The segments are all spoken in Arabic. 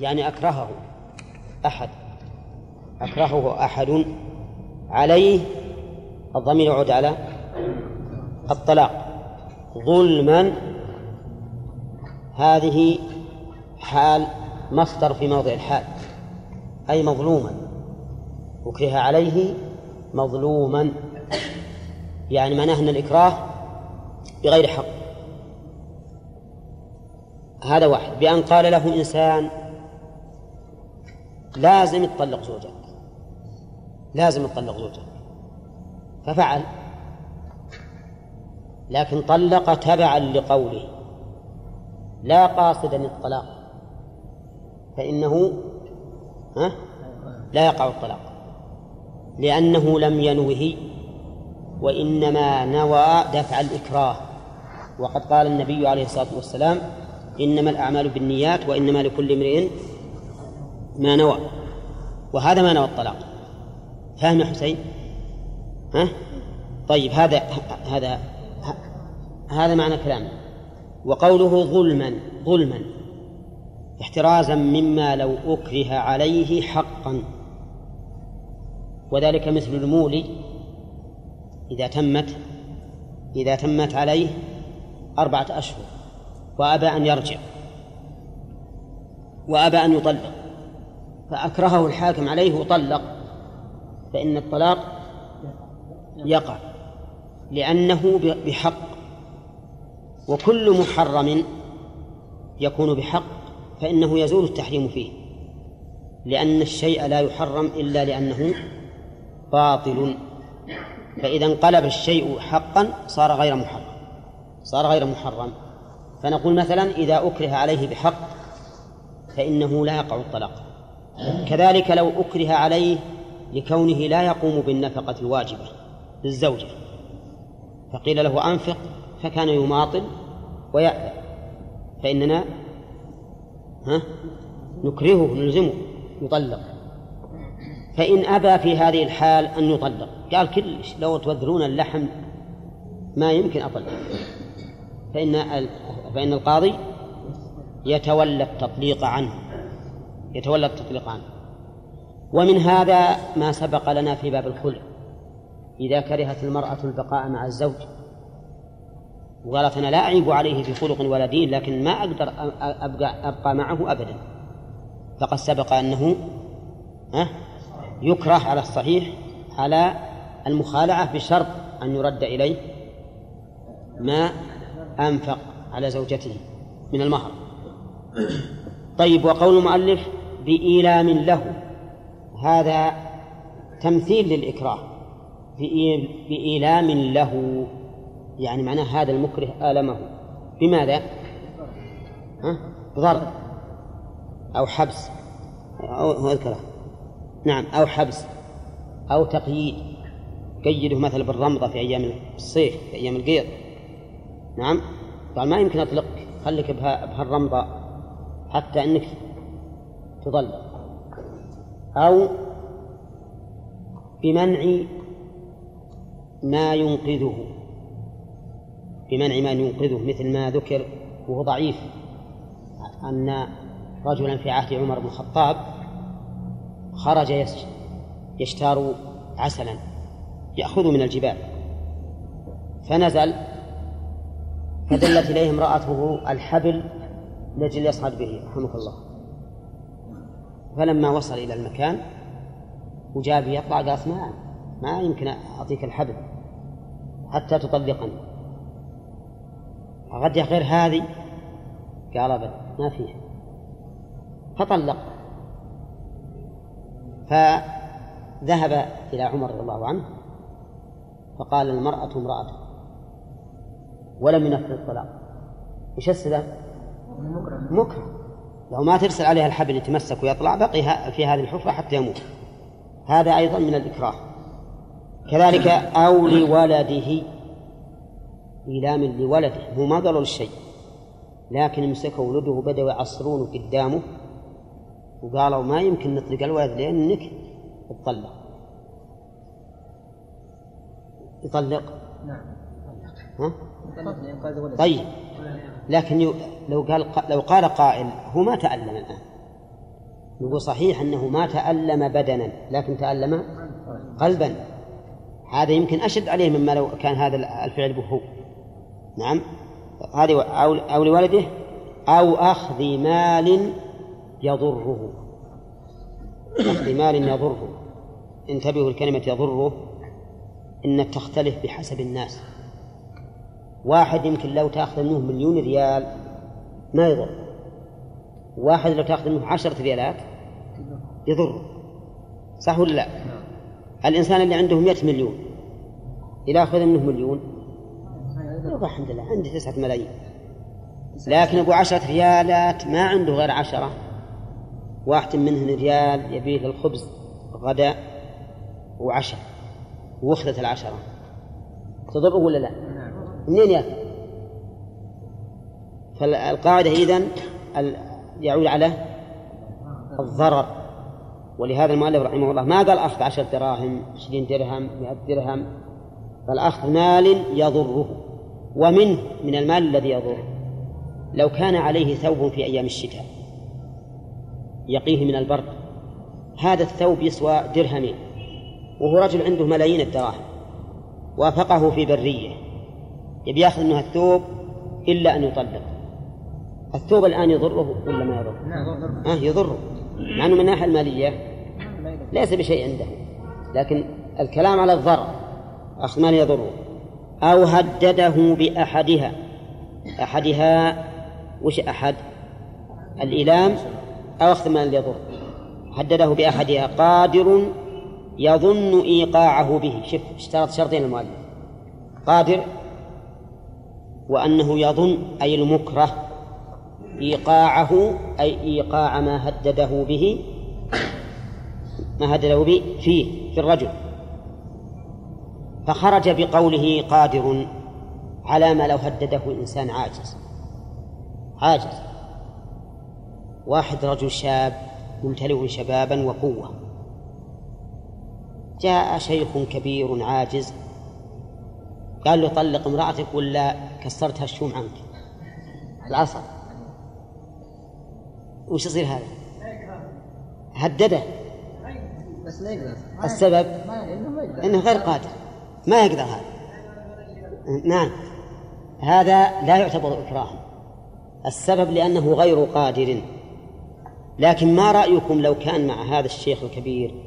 يعني أكرهه أحد. أكرهه أحد عليه الضمير يعود على الطلاق. ظلما هذه حال مصدر في موضع الحال أي مظلوما. أكره عليه مظلوما يعني معناه أن الإكراه بغير حق. هذا واحد. بأن قال له إنسان لازم تطلق زوجك. لازم تطلق زوجك. ففعل. لكن طلق تبعا لقوله. لا قاصدا الطلاق. فإنه ها؟ لا يقع الطلاق. لأنه لم ينوه وإنما نوى دفع الإكراه. وقد قال النبي عليه الصلاة والسلام إنما الأعمال بالنيات وإنما لكل امرئ ما نوى. وهذا ما نوى الطلاق. فهم يا حسين؟ ها؟ طيب هذا هذا هذا معنى كلامه. وقوله ظلما ظلما احترازا مما لو أكره عليه حقا. وذلك مثل المولي إذا تمت إذا تمت عليه أربعة أشهر وأبى أن يرجع وأبى أن يطلق. فأكرهه الحاكم عليه وطلق فإن الطلاق يقع لأنه بحق. وكل محرم يكون بحق فإنه يزول التحريم فيه. لأن الشيء لا يحرم إلا لأنه باطل. فإذا انقلب الشيء حقا صار غير محرم صار غير محرم. فنقول مثلا إذا أكره عليه بحق فإنه لا يقع الطلاق. كذلك لو أكره عليه لكونه لا يقوم بالنفقة الواجبة للزوجة. فقيل له أنفق فكان يماطل ويأبى فإننا ها نكرهه نلزمه يطلق فإن أبى في هذه الحال أن يطلق. قال كلش لو تبذلون اللحم ما يمكن أطلق. فإن فإن القاضي يتولى التطليق عنه. يتولى التطليق عنه ومن هذا ما سبق لنا في باب الخلع. إذا كرهت المرأة البقاء مع الزوج. وقالت أنا لا أعيب عليه في خلق ولا دين لكن ما أقدر أبقى, أبقى معه أبدا. فقد سبق أنه يكره على الصحيح على المخالعة بشرط أن يرد إليه ما أنفق على زوجته من المهر. طيب وقول المؤلف بإيلام له. هذا تمثيل للإكراه. بإيلام له. يعني معناه هذا المكره آلمه. بماذا؟ ها؟ ضرب. أو حبس. أو أذكره. نعم أو حبس. أو تقييد. قيده مثلا بالرمضة في أيام الصيف في أيام القيض نعم؟ قال ما يمكن أطلقك خليك بهالرمضة. حتى أنك تظل أو بمنع ما ينقذه. بمنع ما ينقذه مثل ما ذكر وهو ضعيف. أن رجلا في عهد عمر بن الخطاب خرج يشتار عسلا يأخذ من الجبال. فنزل فدلت إليه امرأته الحبل لأجل يصعد به رحمك الله. فلما وصل إلى المكان وجاب يطلع قالت ما ما يمكن أعطيك الحبل حتى تطلقني. غدا غير هذه؟ قال أبدا ما فيها. فطلق. فذهب إلى عمر رضي الله عنه فقال المرأة امرأته ولم ينفذ الطلاق. وش السبب؟ مكره. لو ما ترسل عليها الحبل يتمسك ويطلع بقي في هذه الحفرة حتى يموت. هذا أيضا من الإكراه. كذلك أو لولده إيلام لولده. هو ما قالوا الشيء لكن مسكوا ولده بدأوا يعصرونه قدامه وقالوا ما يمكن نطلق الولد لأنك تطلق. يطلق؟ نعم. ها؟ طيب. لكن لو قال لو قال قائل هو ما تألم الآن. نقول صحيح أنه ما تألم بدنا لكن تألم قلبا. هذا يمكن أشد عليه مما لو كان هذا الفعل به نعم. هذه أو, أو لولده أو أخذ مال يضره. أخذ مال يضره. انتبهوا الكلمة يضره. إن تختلف بحسب الناس. واحد يمكن لو تأخذ منه مليون ريال ما يضر. واحد لو تأخذ منه عشرة ريالات يضر. صح ولا لا؟ الإنسان اللي عنده مئة مليون إذا أخذ منه مليون يقول الحمد لله عندي تسعة ملايين. لكن أبو عشرة ريالات ما عنده غير عشرة. واحد منهن ريال يبيه للخبز غداء وعشاء وخذت العشرة. تضره ولا لا؟ منين ياكل؟ فالقاعدة إذن يعود على الضرر. ولهذا المؤلف رحمه الله ما قال أخذ عشرة دراهم عشرين درهم مئة درهم بل أخذ مال يضره ومنه من المال الذي يضره. لو كان عليه ثوب في أيام الشتاء يقيه من البرد هذا الثوب يسوى درهمين وهو رجل عنده ملايين الدراهم وافقه في برية. يبي ياخذ منه الثوب إلا أن يطلق. الثوب الآن يضره ولا ما يضره؟ آه يضره. مع أنه من الناحية المالية. ليس بشيء عنده. لكن الكلام على الضرر أخذ مال يضره. أو هدده بأحدها. أحدها وش أحد؟ الإيلام أو أخذ مال يضر هدده بأحدها. قادر يظن إيقاعه به. شوف اشترط شرطين المؤلف قادر وأنه يظن أي المكره إيقاعه أي إيقاع ما هدده به ما هدده به فيه في الرجل. فخرج بقوله قادر على ما لو هدده إنسان عاجز. عاجز. واحد رجل شاب ممتلئ شبابا وقوة. جاء شيخ كبير عاجز قال له طلق امرأتك ولا كسرتها الشوم عنك. العصا وش يصير هذا؟ هدده. بس لا يقدر. السبب؟ إنه غير قادر. ما يقدر هذا. نعم. هذا لا يعتبر إكراها. السبب لأنه غير قادر. لكن ما رأيكم لو كان مع هذا الشيخ الكبير؟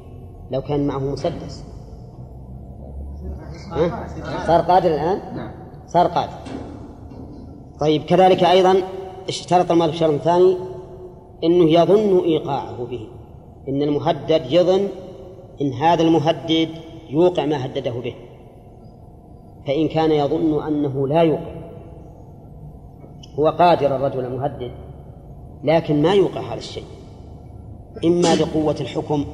لو كان معه مسدس؟ صار قادر. الآن؟ صار قادر. طيب كذلك أيضا اشترط المؤلف شرط ثاني أنه يظن إيقاعه به إن المهدد يظن إن هذا المهدد يوقع ما هدده به فإن كان يظن أنه لا يوقع. هو قادر الرجل المهدد لكن ما يوقع هذا الشيء إما لقوة الحكم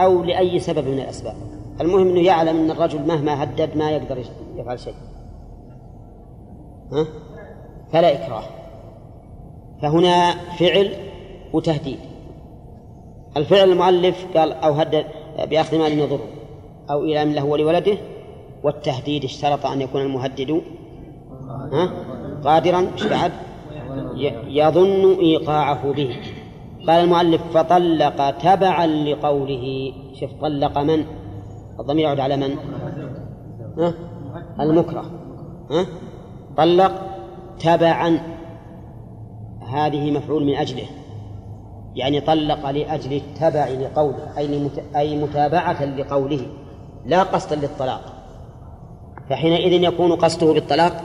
أو لأي سبب من الأسباب. المهم أنه يعلم أن الرجل مهما هدد ما يقدر يفعل شيء؟ فلا إكراه فهنا فعل وتهديد الفعل المؤلف قال أو هدد بأخذ مال يضره أو إيلام له ولولده والتهديد اشترط أن يكون المهدد ها؟ قادرا إيش بعد؟ يظن إيقاعه به قال المؤلف فطلق تبعا لقوله شوف طلق من؟ الضمير يعود على من؟ ها؟ المكره ها؟ طلق تبعا هذه مفعول من أجله يعني طلق لأجل التبع لقوله أي أي متابعة لقوله لا قصدا للطلاق. فحينئذ يكون قصده بالطلاق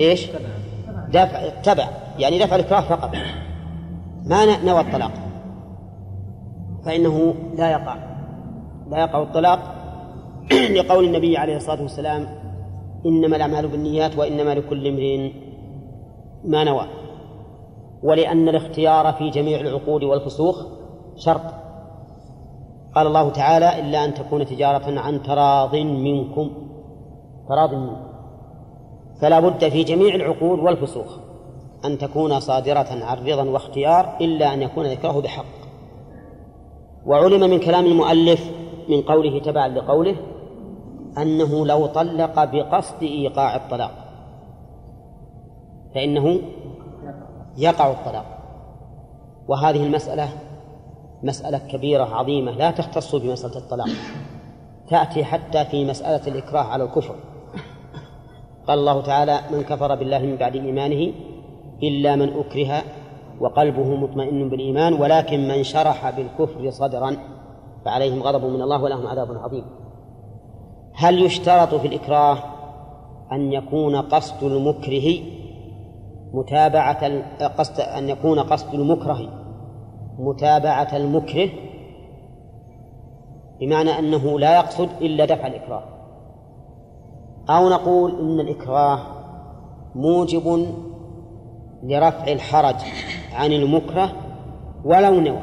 إيش؟ دفع تبع يعني دفع الإكراه فقط. ما نوى الطلاق. فإنه لا يقع لا يقع الطلاق لقول النبي عليه الصلاة والسلام إنما الأعمال بالنيات وإنما لكل امرئ ما نوى. ولأن الاختيار في جميع العقود والفسوخ شرط. قال الله تعالى إلا أن تكون تجارة عن تراض منكم. تراض منكم. فلا بد في جميع العقود والفسوخ أن تكون صادرة عن رضا واختيار إلا أن يكون ذكره بحق. وعلم من كلام المؤلف من قوله تبعا لقوله أنه لو طلق بقصد إيقاع الطلاق. فإنه يقع الطلاق. وهذه المسألة مسألة كبيرة عظيمة لا تختص بمسألة الطلاق. تأتي حتى في مسألة الإكراه على الكفر. قال الله تعالى من كفر بالله من بعد إيمانه إلا من أكره وقلبه مطمئن بالإيمان ولكن من شرح بالكفر صدرا فعليهم غضب من الله ولهم عذاب عظيم. هل يشترط في الإكراه أن يكون قصد المكره متابعة قصد أن يكون قصد المكره متابعة المكره؟ بمعنى أنه لا يقصد إلا دفع الإكراه. أو نقول إن الإكراه موجب لرفع الحرج عن المكره ولو نوى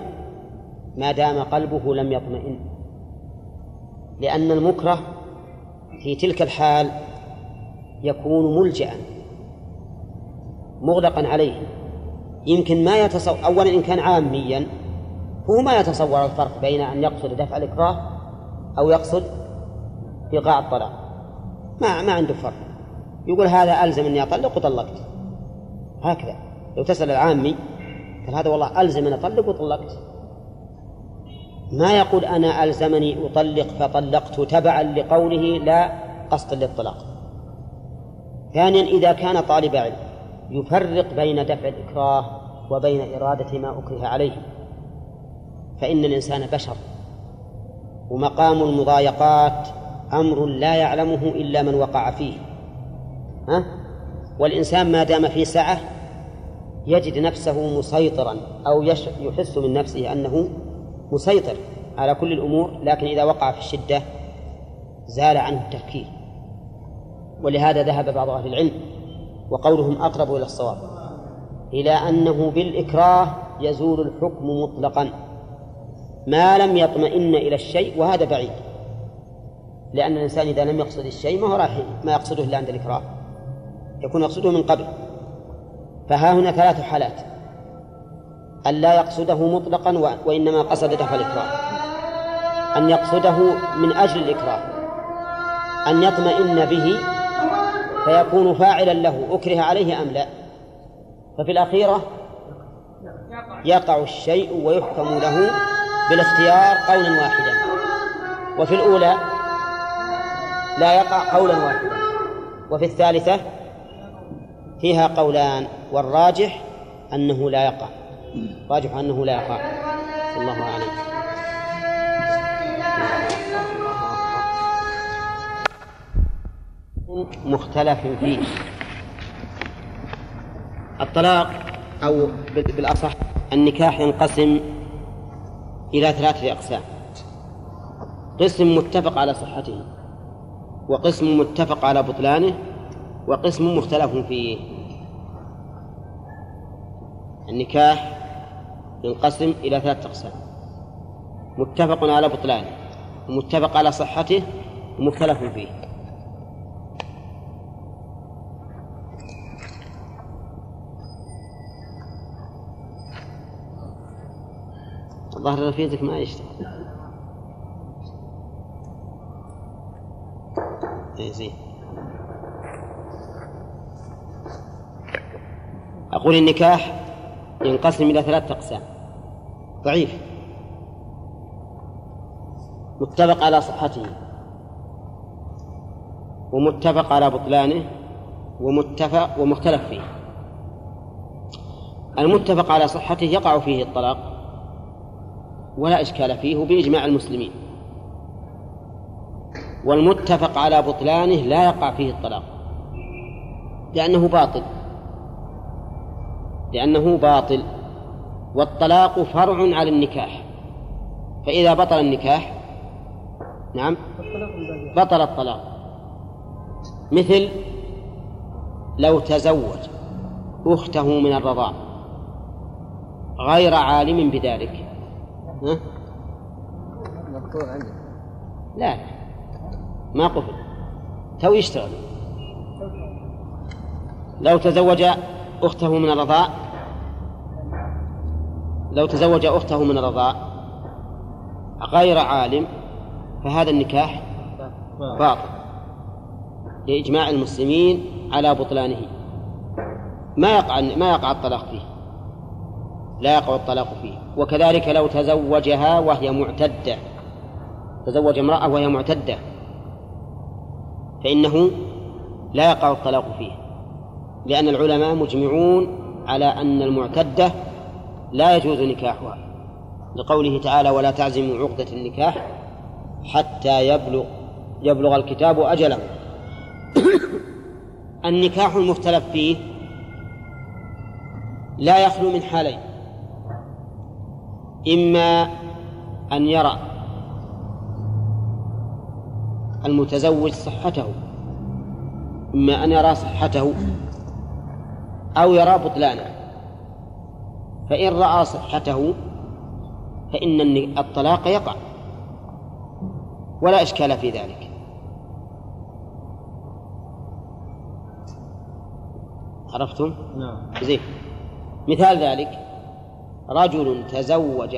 ما دام قلبه لم يطمئن. لأن المكره في تلك الحال يكون ملجأ مغلقا عليه. يمكن ما يتصور أولا إن كان عاميا هو ما يتصور الفرق بين أن يقصد دفع الإكراه أو يقصد إيقاع الطلاق. ما ما عنده فرق. يقول هذا ألزم أني أطلق وطلقت. هكذا. لو تسأل العامي قال هذا والله ألزم أن أطلق وطلقت. ما يقول أنا ألزمني أطلق فطلقت تبعا لقوله لا قصدا للطلاق. ثانيا إذا كان طالب علم يفرق بين دفع الإكراه وبين إرادة ما أكره عليه فإن الإنسان بشر. ومقام المضايقات أمر لا يعلمه إلا من وقع فيه. ها؟ والإنسان ما دام في سعة يجد نفسه مسيطرا أو يحس من نفسه أنه مسيطر على كل الأمور لكن إذا وقع في الشدة زال عنه التفكير. ولهذا ذهب بعض أهل العلم وقولهم أقرب إلى الصواب إلى أنه بالإكراه يزول الحكم مطلقا. ما لم يطمئن إلى الشيء وهذا بعيد. لأن الإنسان إذا لم يقصد الشيء ما هو راح ما يقصده إلا عند الإكراه. يكون يقصده من قبل. فها هنا ثلاث حالات. أن لا يقصده مطلقا وإنما قصد دفع الإكراه. أن يقصده من أجل الإكراه. أن يطمئن به فيكون فاعلا له أكره عليه أم لا. ففي الأخيرة يقع الشيء ويحكم له بالاختيار قولا واحدا. وفي الأولى لا يقع قولا واحدا. وفي الثالثة فيها قولان والراجح أنه لا يقع. راجح أنه لا يقع الله أعلم. مختلف فيه. الطلاق أو بالأصح النكاح ينقسم إلى ثلاثة أقسام. قسم متفق على صحته وقسم متفق على بطلانه وقسم مختلف فيه. النكاح ينقسم إلى ثلاثة أقسام. متفق على بطلانه ومتفق على صحته ومختلف فيه. الظاهر رفيقك ما يشتغل. اي زين. أقول النكاح ينقسم إلى ثلاثة أقسام. ضعيف. متفق على صحته. ومتفق على بطلانه. ومتفق ومختلف فيه. المتفق على صحته يقع فيه الطلاق. ولا إشكال فيه بإجماع المسلمين. والمتفق على بطلانه لا يقع فيه الطلاق. لأنه باطل. لأنه باطل والطلاق فرع على النكاح. فإذا بطل النكاح نعم بطل الطلاق. مثل لو تزوج أخته من الرضاع غير عالم بذلك. ها؟ لا ما قفل تو يشتغل لو تزوج أخته من الرضاع لو تزوج أخته من الرضاع غير عالم فهذا النكاح باطل. لإجماع المسلمين على بطلانه. ما يقع ما يقع الطلاق فيه. لا يقع الطلاق فيه. وكذلك لو تزوجها وهي معتدة تزوج امرأة وهي معتدة فإنه لا يقع الطلاق فيه. لأن العلماء مجمعون على أن المعتدة لا يجوز نكاحها لقوله تعالى ولا تعزموا عقدة النكاح حتى يبلغ يبلغ الكتاب أجله. النكاح المختلف فيه لا يخلو من حالين إما أن يرى المتزوج صحته إما أن يرى صحته أو يرى بطلانه. فإن رأى صحته فإن الطلاق يقع. ولا إشكال في ذلك. عرفتم؟ نعم. زين. مثال ذلك. رجل تزوج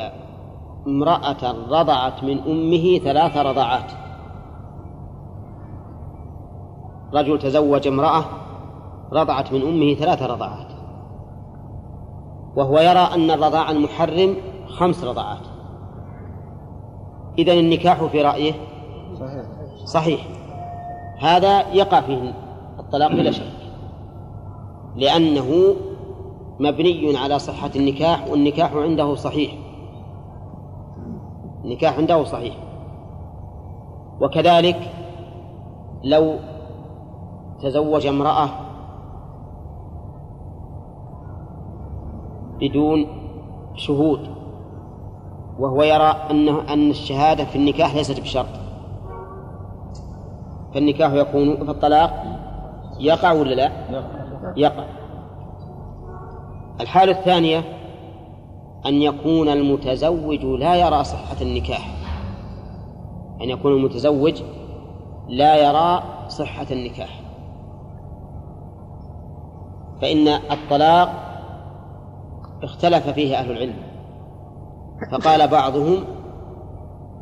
امرأة رضعت من أمه ثلاث رضعات. رجل تزوج امرأة رضعت من أمه ثلاث رضعات. وهو يرى أن الرضاع المحرم خمس رضعات. إذن النكاح في رأيه صحيح. صحيح. هذا يقع فيه الطلاق بلا شك. لأنه مبني على صحة النكاح والنكاح عنده صحيح. النكاح عنده صحيح. وكذلك لو تزوج امرأة بدون شهود وهو يرى أنه أن الشهادة في النكاح ليست بشرط. فالنكاح يكون فالطلاق يقع ولا لا؟ يقع. الحالة الثانية أن يكون المتزوج لا يرى صحة النكاح. أن يكون المتزوج لا يرى صحة النكاح. فإن الطلاق اختلف فيه أهل العلم. فقال بعضهم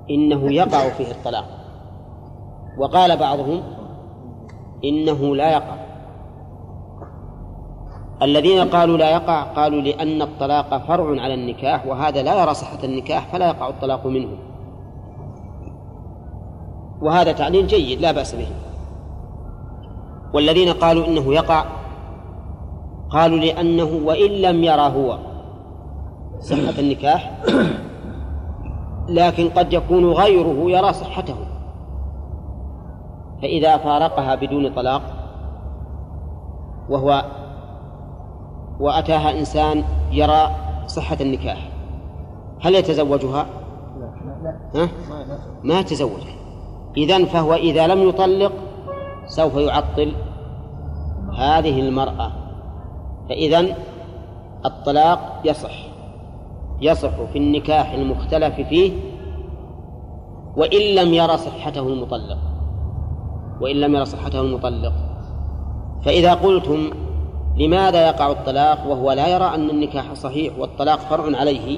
إنه يقع فيه الطلاق. وقال بعضهم إنه لا يقع. الذين قالوا لا يقع قالوا لأن الطلاق فرع على النكاح وهذا لا يرى صحة النكاح فلا يقع الطلاق منه. وهذا تعليل جيد لا بأس به. والذين قالوا إنه يقع قالوا لأنه وإن لم يرى هو. صحة النكاح لكن قد يكون غيره يرى صحته فإذا فارقها بدون طلاق وهو وأتاها إنسان يرى صحة النكاح هل يتزوجها؟ لا ها؟ ما يتزوجها إذن فهو إذا لم يطلق سوف يعطل هذه المرأة فإذا الطلاق يصح يصح في النكاح المختلف فيه وإن لم يرى صحته المطلق وإن لم يرى صحته المطلق. فإذا قلتم لماذا يقع الطلاق وهو لا يرى أن النكاح صحيح والطلاق فرع عليه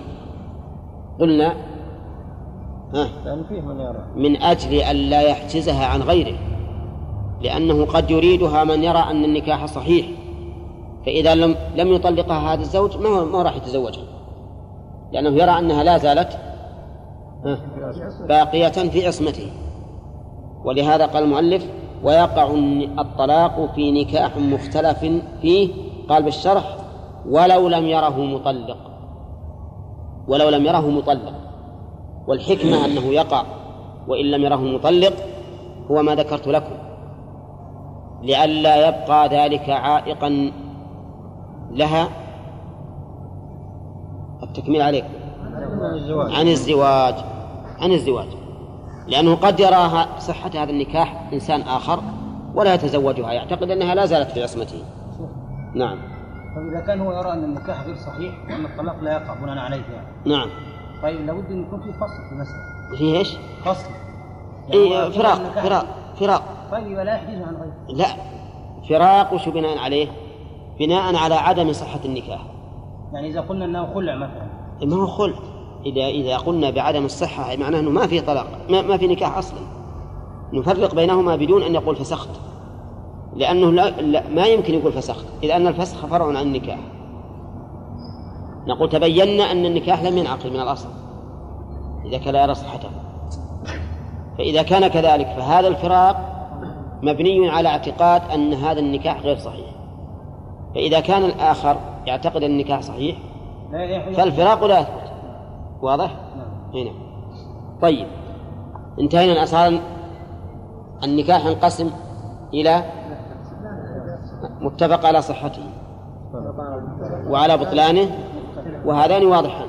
قلنا ها من أجل أن لا يحجزها عن غيره لأنه قد يريدها من يرى أن النكاح صحيح فإذا لم لم يطلقها هذا الزوج ما ما راح يتزوجها. لأنه يرى أنها لا زالت باقية في عصمته. ولهذا قال المؤلف ويقع الطلاق في نكاح مختلف فيه قال بالشرح ولو لم يره مطلق. ولو لم يره مطلق. والحكمة أنه يقع وإن لم يره مطلق هو ما ذكرت لكم. لئلا يبقى ذلك عائقا لها التكميل عليك. عن الزواج. عن الزواج. لأنه قد يراها صحة هذا النكاح إنسان آخر ولا يتزوجها. يعتقد أنها لا زالت في عصمته. نعم. طيب إذا كان هو يرى أن النكاح غير صحيح وأن الطلاق لا يقع بناء عليه يعني. نعم. طيب لابد أن يكون في فصل في المسألة. في إيش؟ فصل. يعني إيه فراق فراق فراق. طيب لا يحجزه عن غيره. لا. فراق وش بناء عليه؟ بناء على عدم صحة النكاح. يعني إذا قلنا أنه خلع مثلا. ما هو خلع. إذا إذا قلنا بعدم الصحة معناه أنه ما في طلاق ما, ما في نكاح أصلا. نفرق بينهما بدون أن يقول فسخت. لأنه لا, لا ما يمكن يقول فسخت. إذ أن الفسخ فرع عن النكاح. نقول تبينا أن النكاح لم ينعقد من الأصل. إذا كان لا يرى صحته فإذا كان كذلك فهذا الفراق مبني على اعتقاد أن هذا النكاح غير صحيح. فإذا كان الآخر يعتقد أن النكاح صحيح؟ فالفراق لا يثبت واضح؟ نعم. هنا. طيب. انتهينا صار النكاح ينقسم إلى متفق على صحته وعلى بطلانه وهذان واضحان.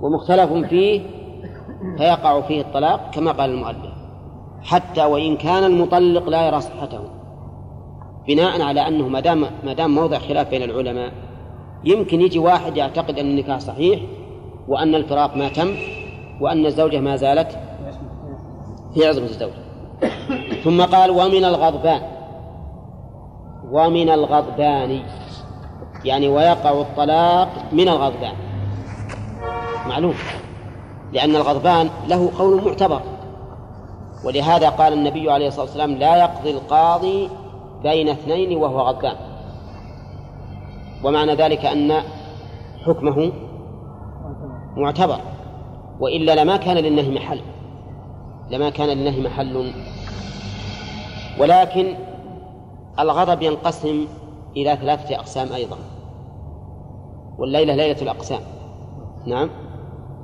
ومختلف فيه فيقع فيه الطلاق كما قال المؤلف. حتى وإن كان المطلق لا يرى صحته بناء على أنه ما دام ما دام موضع خلاف بين العلماء يمكن يجي واحد يعتقد أن النكاح صحيح وأن الفراق ما تم وأن الزوجة ما زالت في عصمة الزوجة ثم قال ومن الغضبان ومن الغضبان يعني ويقع الطلاق من الغضبان. معلوم؟ لأن الغضبان له قول معتبر. ولهذا قال النبي عليه الصلاة والسلام لا يقضي القاضي بين اثنين وهو غضبان. ومعنى ذلك أن حكمه معتبر وإلا لما كان للنهي محل لما كان للنهي محل. ولكن الغضب ينقسم إلى ثلاثة أقسام أيضا. والليلة ليلة الأقسام. نعم.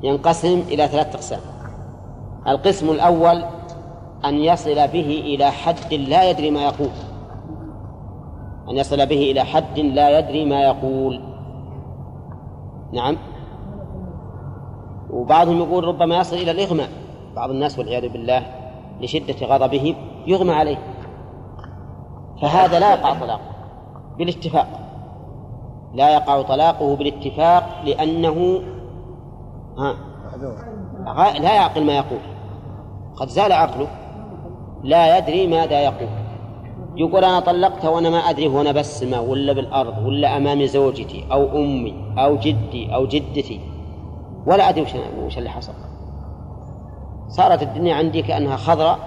ينقسم إلى ثلاثة أقسام. القسم الأول أن يصل به إلى حد لا يدري ما يقول. أن يصل به إلى حد لا يدري ما يقول. نعم. وبعضهم يقول ربما يصل إلى الإغماء. بعض الناس والعياذ بالله لشدة غضبه يغمى عليه. فهذا لا يقع طلاقه بالاتفاق. لا يقع طلاقه بالاتفاق لأنه ها لا يعقل ما يقول. قد زال عقله. لا يدري ماذا يقول. يقول أنا طلقته وأنا ما أدري هو أنا بالسماء ولا بالأرض ولا أمام زوجتي أو أمي أو جدي أو جدتي. ولا أدري وش, وش اللي حصل. صارت الدنيا عندي كأنها خضراء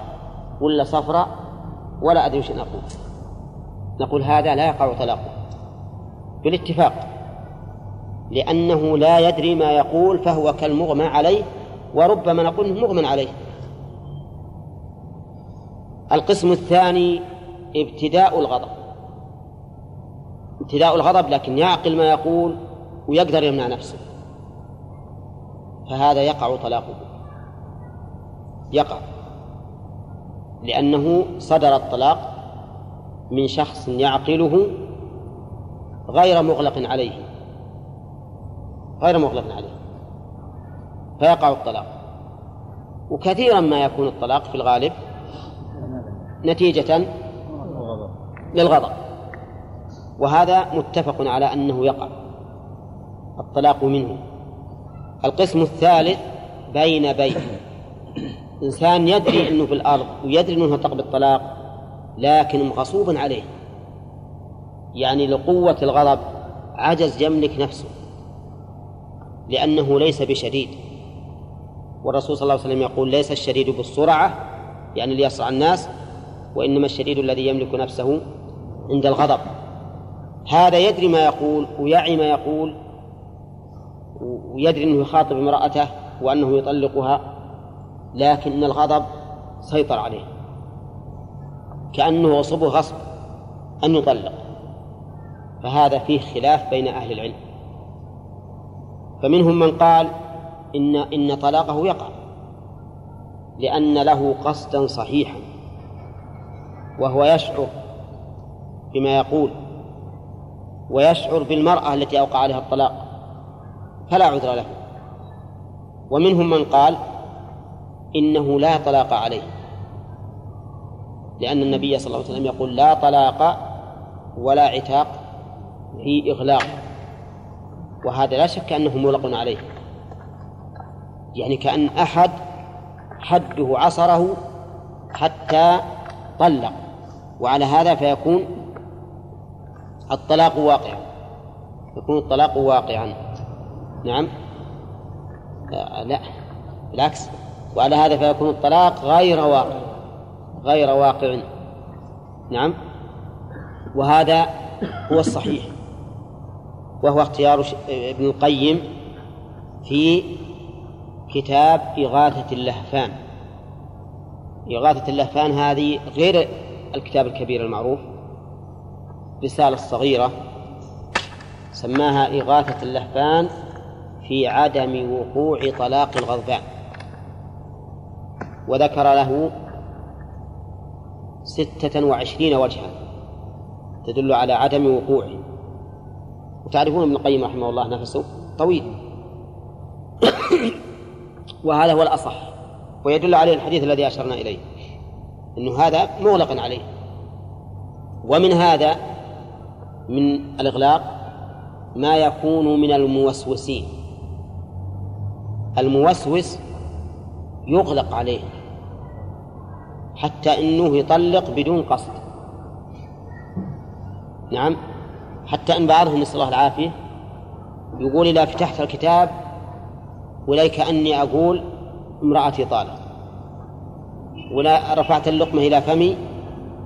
ولا صفراء ولا أدري وش نقول نقول هذا لا يقع طلاقه. بالاتفاق. لأنه لا يدري ما يقول فهو كالمغمى عليه وربما نقول مغمى عليه. القسم الثاني ابتداء الغضب. ابتداء الغضب لكن يعقل ما يقول ويقدر يمنع نفسه. فهذا يقع طلاقه. يقع. لأنه صدر الطلاق من شخص يعقله غير مغلق عليه. غير مغلق عليه. فيقع الطلاق. وكثيرا ما يكون الطلاق في الغالب نتيجة للغضب. وهذا متفق على أنه يقع. الطلاق منه. القسم الثالث بين بين. إنسان يدري أنه في الأرض ويدري أنه طق بالطلاق لكن مغصوب عليه. يعني لقوة الغضب عجز يملك نفسه. لأنه ليس بشديد. والرسول صلى الله عليه وسلم يقول ليس الشديد بالسرعة يعني ليصرع الناس وإنما الشديد الذي يملك نفسه عند الغضب. هذا يدري ما يقول ويعي ما يقول ويدري أنه يخاطب امرأته وأنه يطلقها لكن الغضب سيطر عليه. كأنه يصبه غصب أن يطلق. فهذا فيه خلاف بين أهل العلم. فمنهم من قال إن إن طلاقه يقع لأن له قصدا صحيحا وهو يشعر بما يقول ويشعر بالمرأة التي أوقع عليها الطلاق فلا عذر له. ومنهم من قال إنه لا طلاق عليه لأن النبي صلى الله عليه وسلم يقول لا طلاق ولا عتاق في إغلاق. وهذا لا شك أنه مغلق عليه. يعني كأن أحد حده عصره حتى طلق وعلى هذا فيكون الطلاق واقعا يكون الطلاق واقعا. نعم. لا. بالعكس. وعلى هذا فيكون الطلاق غير واقع. غير واقع. نعم. وهذا هو الصحيح. وهو اختيار ابن القيم في كتاب إغاثة اللهفان. إغاثة اللهفان هذه غير الكتاب الكبير المعروف. رسالة صغيرة سماها إغاثة اللهفان في عدم وقوع طلاق الغضبان. وذكر له ستة وعشرين وجها تدل على عدم وقوعه. وتعرفون ابن القيم رحمه الله نفسه طويل. وهذا هو الأصح. ويدل عليه الحديث الذي أشرنا إليه. أنه هذا مغلق عليه. ومن هذا من الإغلاق ما يكون من الموسوسين. الموسوس يغلق عليه حتى إنه يطلق بدون قصد. نعم حتى إن بعضهم نسأل الله العافية يقول إذا فتحت الكتاب ولا كاني أقول امرأتي طالق. ولا رفعت اللقمة إلى فمي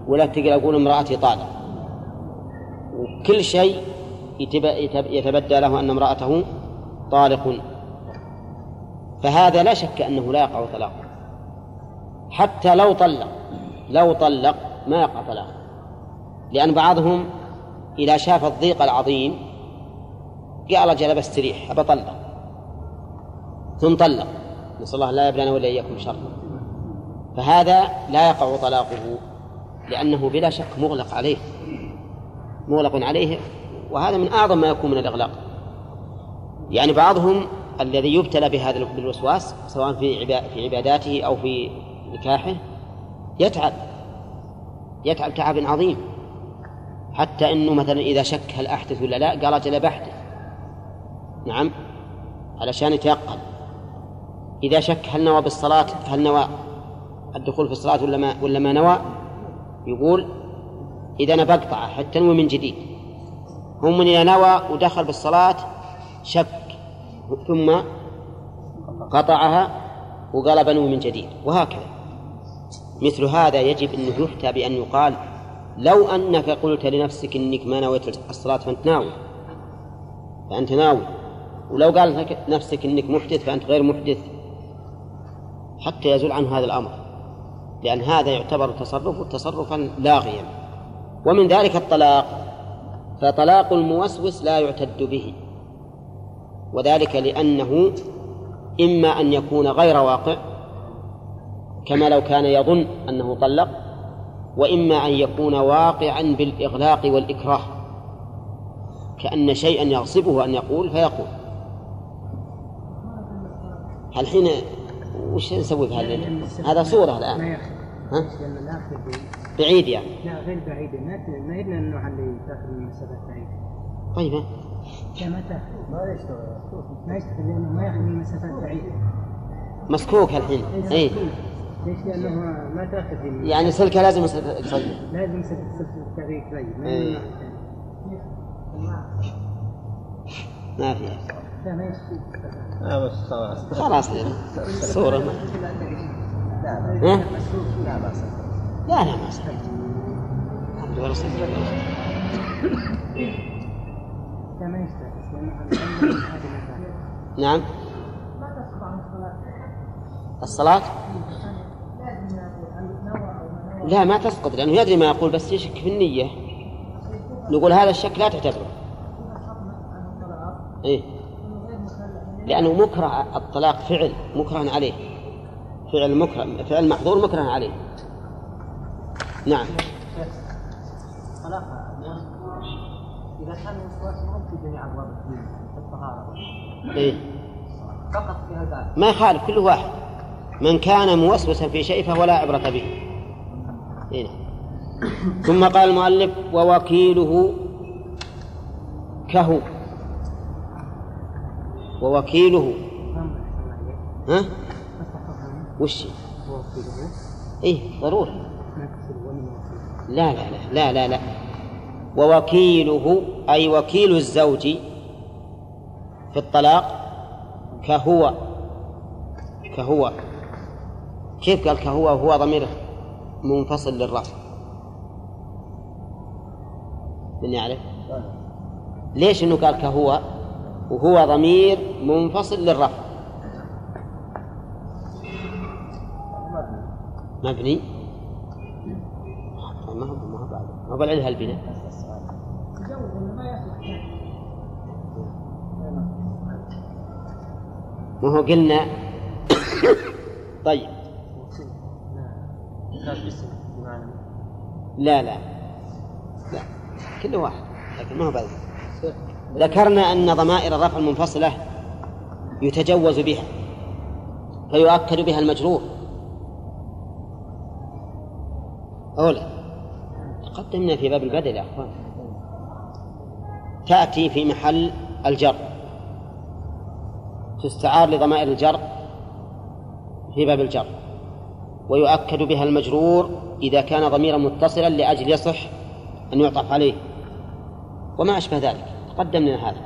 ولا تقل أقول امرأتي طالق. وكل شيء يتبدى له أن امرأته طالق. فهذا لا شك أنه لا يقع طلاق. حتى لو طلق لو طلق ما يقع طلاق. لأن بعضهم إذا شاف الضيق العظيم قال رجل بستريح أبى أطلق ثم طلق. نسأل الله لا يبلغنا ولا إياكم شر فهذا لا يقع طلاقه لأنه بلا شك مغلق عليه. مغلق عليه وهذا من أعظم ما يكون من الإغلاق. يعني بعضهم الذي يبتلى بهذا بالوسواس سواء في في عباداته أو في نكاحه يتعب يتعب تعب عظيم. حتى إنه مثلا إذا شك هل أحدث ولا لا قال أجل بحدث نعم علشان يتيقن. إذا شك هل نوى بالصلاة هل نوى الدخول في الصلاة ولا ما ولا ما نوى يقول إذا أنا بقطعه حتى نوي من جديد. هم من اذا نوى ودخل بالصلاة شك. ثم قطعها وقال بنو من جديد. وهكذا. مثل هذا يجب أن يفتى بأن يقال لو أنك قلت لنفسك إنك ما نويت الصلاة فأنت ناوي. فأنت ناوي. ولو قال نفسك إنك محدث فأنت غير محدث. حتى يزول عنه هذا الأمر. لأن هذا يعتبر تصرف تصرفا لاغيا ومن ذلك الطلاق فطلاق الموسوس لا يعتد به. وذلك لأنه إما أن يكون غير واقع كما لو كان يظن أنه طلق وإما أن يكون واقعا بالإغلاق والإكراه. كأن شيئا يغصبه أن يقول فيقول. الحين وش نسوي بهذا هذا صورة الآن. ها؟ بعيد يعني. لا غير بعيد. ما يدري أنه اللي تاخذ من مسافات بعيدة طيب. ما ما يشتغل ما يشتغل لأنه ما ياخذ من مسافات بعيده مسكوك الحين. اي ليش؟ لأنه ما تاخذ. يعني سلكة لازم يصير لازم سلك التغيير طيب. ما إيه. ما في. لا ما يشتغل لا بس خلاص. خلاص. الصورة ما لا ها؟ لا بأس لا لا ما صحيح الحمد لله لا ما نعم. الصلاة؟ لا ما تسقط لأنه يدري ما يقول بس يشك في النية. نقول هذا الشك لا تعتبره. إيه؟ لأنه مكره الطلاق فعل مكره عليه. فعل مكره فعل محظور مكره عليه. نعم. اذا كان في جميع ابواب إيه؟ فقط في هذا ما يخالف كل واحد. من كان موسوسا في شيء فهو لا عبرة به. هنا. ثم قال المؤلف ووكيله كهو. ووكيله. ها؟ وش؟ إيه ضروري. لا لا لا لا لا, لا. ووكيله أي وكيل الزوج في الطلاق كهو كهو. كيف قال كهو؟ هو ضمير منفصل للرفع من يعرف؟ ليش إنه قال كهو؟ وهو ضمير منفصل للرفع مبني. ما هو ما هو بعد ما هو بالعلها البناء ما هو قلنا طيب. لا لا. لا. كل واحد. لكن ما هو بعد ذكرنا أن ضمائر الرفع المنفصلة يتجوز بها. فيؤكد بها المجرور. أولى تقدمنا في باب البدل يا أخوان. تأتي في محل الجر. تستعار لضمائر الجر في باب الجر. ويؤكد بها المجرور إذا كان ضميرا متصلا لأجل يصح أن يعطف عليه. وما أشبه ذلك. تقدمنا هذا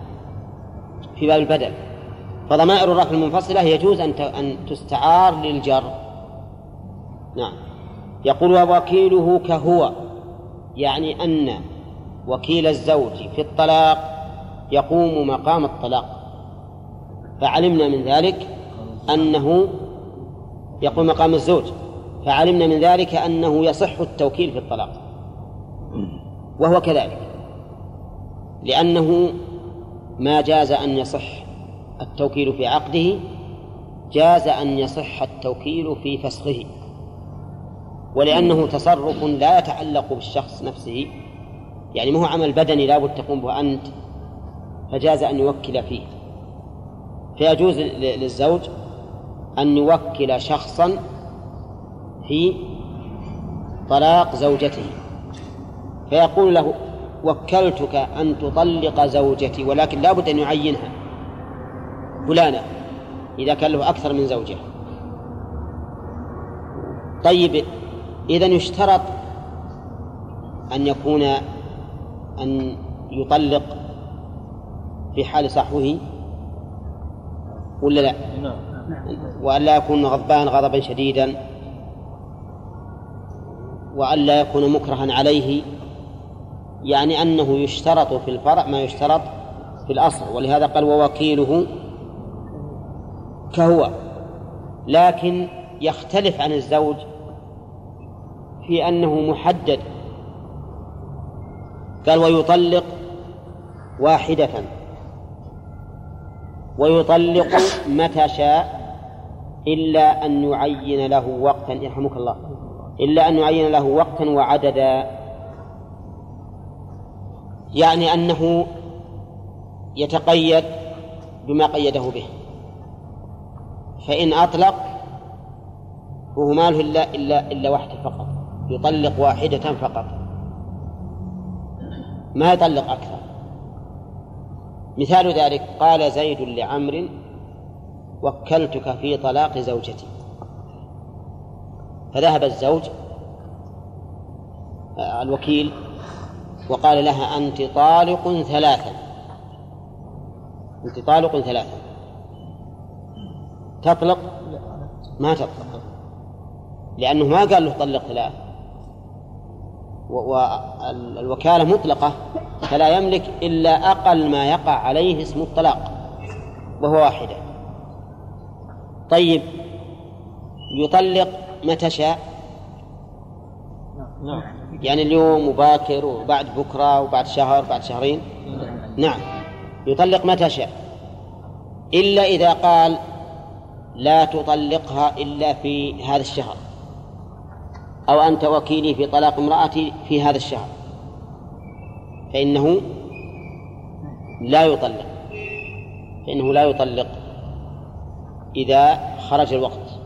في باب البدل. فضمائر الرفع المنفصلة يجوز أن أن تستعار للجر. نعم. يقول ووكيله كهو. يعني أن وكيل الزوج في الطلاق يقوم مقام الطلاق. فعلمنا من ذلك أنه يقوم مقام الزوج. فعلمنا من ذلك أنه يصح التوكيل في الطلاق. وهو كذلك. لأنه ما جاز أن يصح التوكيل في عقده جاز أن يصح التوكيل في فسخه. ولأنه تصرف لا يتعلق بالشخص نفسه. يعني ما هو عمل بدني لابد تقوم به أنت فجاز أن يوكل فيه. فيجوز للزوج أن يوكل شخصا في طلاق زوجته. فيقول له وكلتك أن تطلق زوجتي ولكن لا بد أن يعينها فلانة إذا كان له أكثر من زوجة. طيب إذا يشترط أن يكون أن يطلق في حال صحوه ولا لا؟ نعم. وأن لا يكون غضبان غضبا شديدا وأن لا يكون مكرها عليه يعني أنه يشترط في الفرع ما يشترط في الأصل. ولهذا قال ووكيله كهو. لكن يختلف عن الزوج في أنه محدد. قال ويطلق واحدة. ويطلق متى شاء إلا أن يعين له وقتا. يرحمك الله. إلا أن يعين له وقتا وعددا. يعني أنه يتقيد بما قيده به. فإن أطلق فهو ما له إلا إلا إلا واحدة فقط. يطلق واحدة فقط. ما يطلق أكثر. مثال ذلك قال زيد لعمر وكلتك في طلاق زوجتي. فذهب الزوج آه، الوكيل وقال لها أنت طالق ثلاثا. أنت طالق ثلاثا. تطلق؟ ما تطلق. لأنه ما قال له طلق ثلاث. والوكالة مطلقة فلا يملك إلا أقل ما يقع عليه اسم الطلاق وهو واحدة. طيب يطلق متى شاء؟ نعم يعني اليوم وباكر وبعد بكرة وبعد شهر بعد شهرين؟ نعم. يطلق متى شاء؟ إلا إذا قال لا تطلقها إلا في هذا الشهر. أو أنت وكيلي في طلاق امرأتي في هذا الشهر. فإنه لا يطلق. فإنه لا يطلق إذا خرج الوقت.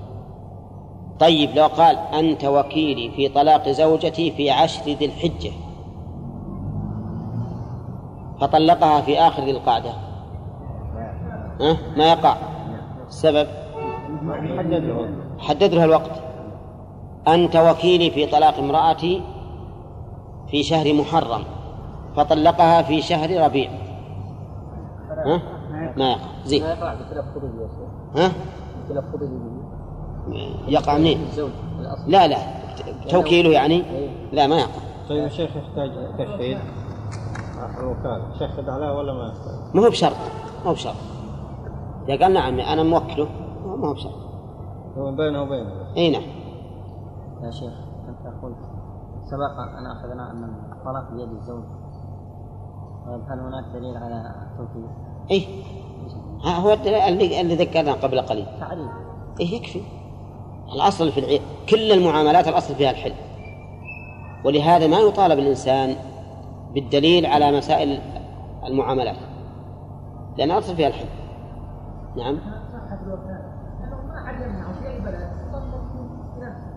طيب لو قال أنت وكيلي في طلاق زوجتي في عشر ذي الحجة فطلقها في آخر ذي القعدة. أه؟ ما يقع. السبب حدد لها الوقت. أنت وكيلي في طلاق امرأتي في شهر محرم فطلقها في شهر ربيع. ها؟ ما يقع. زين. ما يقع ها؟ يقع منين؟ لا لا. توكيله يعني؟ لا ما يقع. طيب الشيخ يحتاج كشهيد الوكالة. شهد عليها ولا ما يشهد؟ ما هو بشرط. ما هو بشرط. إذا قال نعم أنا موكله. ما هو بشرط. هو بينه وبينه. أي نعم. يا شيخ أنت قلت سبق أن أخذنا أن الطلاق بيد الزوج. طيب هل هناك دليل على التوكيد؟ إيه. ها هو الدليل اللي اللي ذكرنا قبل قليل. تعريف. إيه يكفي. الأصل في العي... كل المعاملات الأصل فيها الحل. ولهذا ما يطالب الإنسان بالدليل على مسائل المعاملات لأن الأصل فيها الحل. نعم صحة الوفاة لأنه ما حد يمنعه في أي بلد طلق بنفسه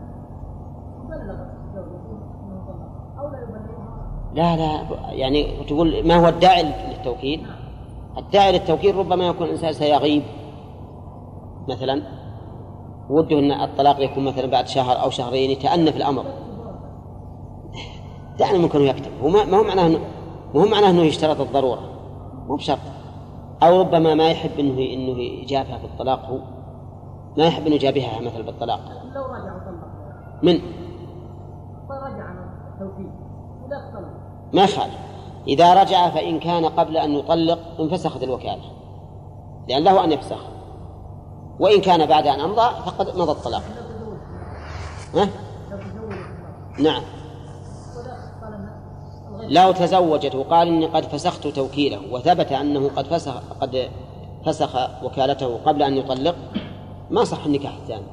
بلغ زوجته أنه طلق أو لا يبلغها لا لا يعني تقول ما هو الداعي للتوكيد؟ الداعي للتوكيد ربما يكون الإنسان سيغيب مثلا وده أن الطلاق يكون مثلا بعد شهر أو شهرين يتأنى في الأمر. دعني ممكن يكتب. هو ما هو معناه ما هو معناه إنه يشترط الضرورة. مو بشرط. أو ربما ما يحب إنه إنه يجابها بالطلاق هو. ما يحب إنه يجابهها مثلا بالطلاق. لو رجع من؟ ولا طلق ما يخالف إذا رجع فإن كان قبل أن يطلق انفسخت الوكالة لأن له أن يفسخ. وإن كان بعد أن أمضى فقد مضى الطلاق. ها؟ نعم. لو تزوجت وقال إني قد فسخت توكيله وثبت أنه قد فسخ قد فسخ وكالته قبل أن يطلق ما صح النكاح الثاني.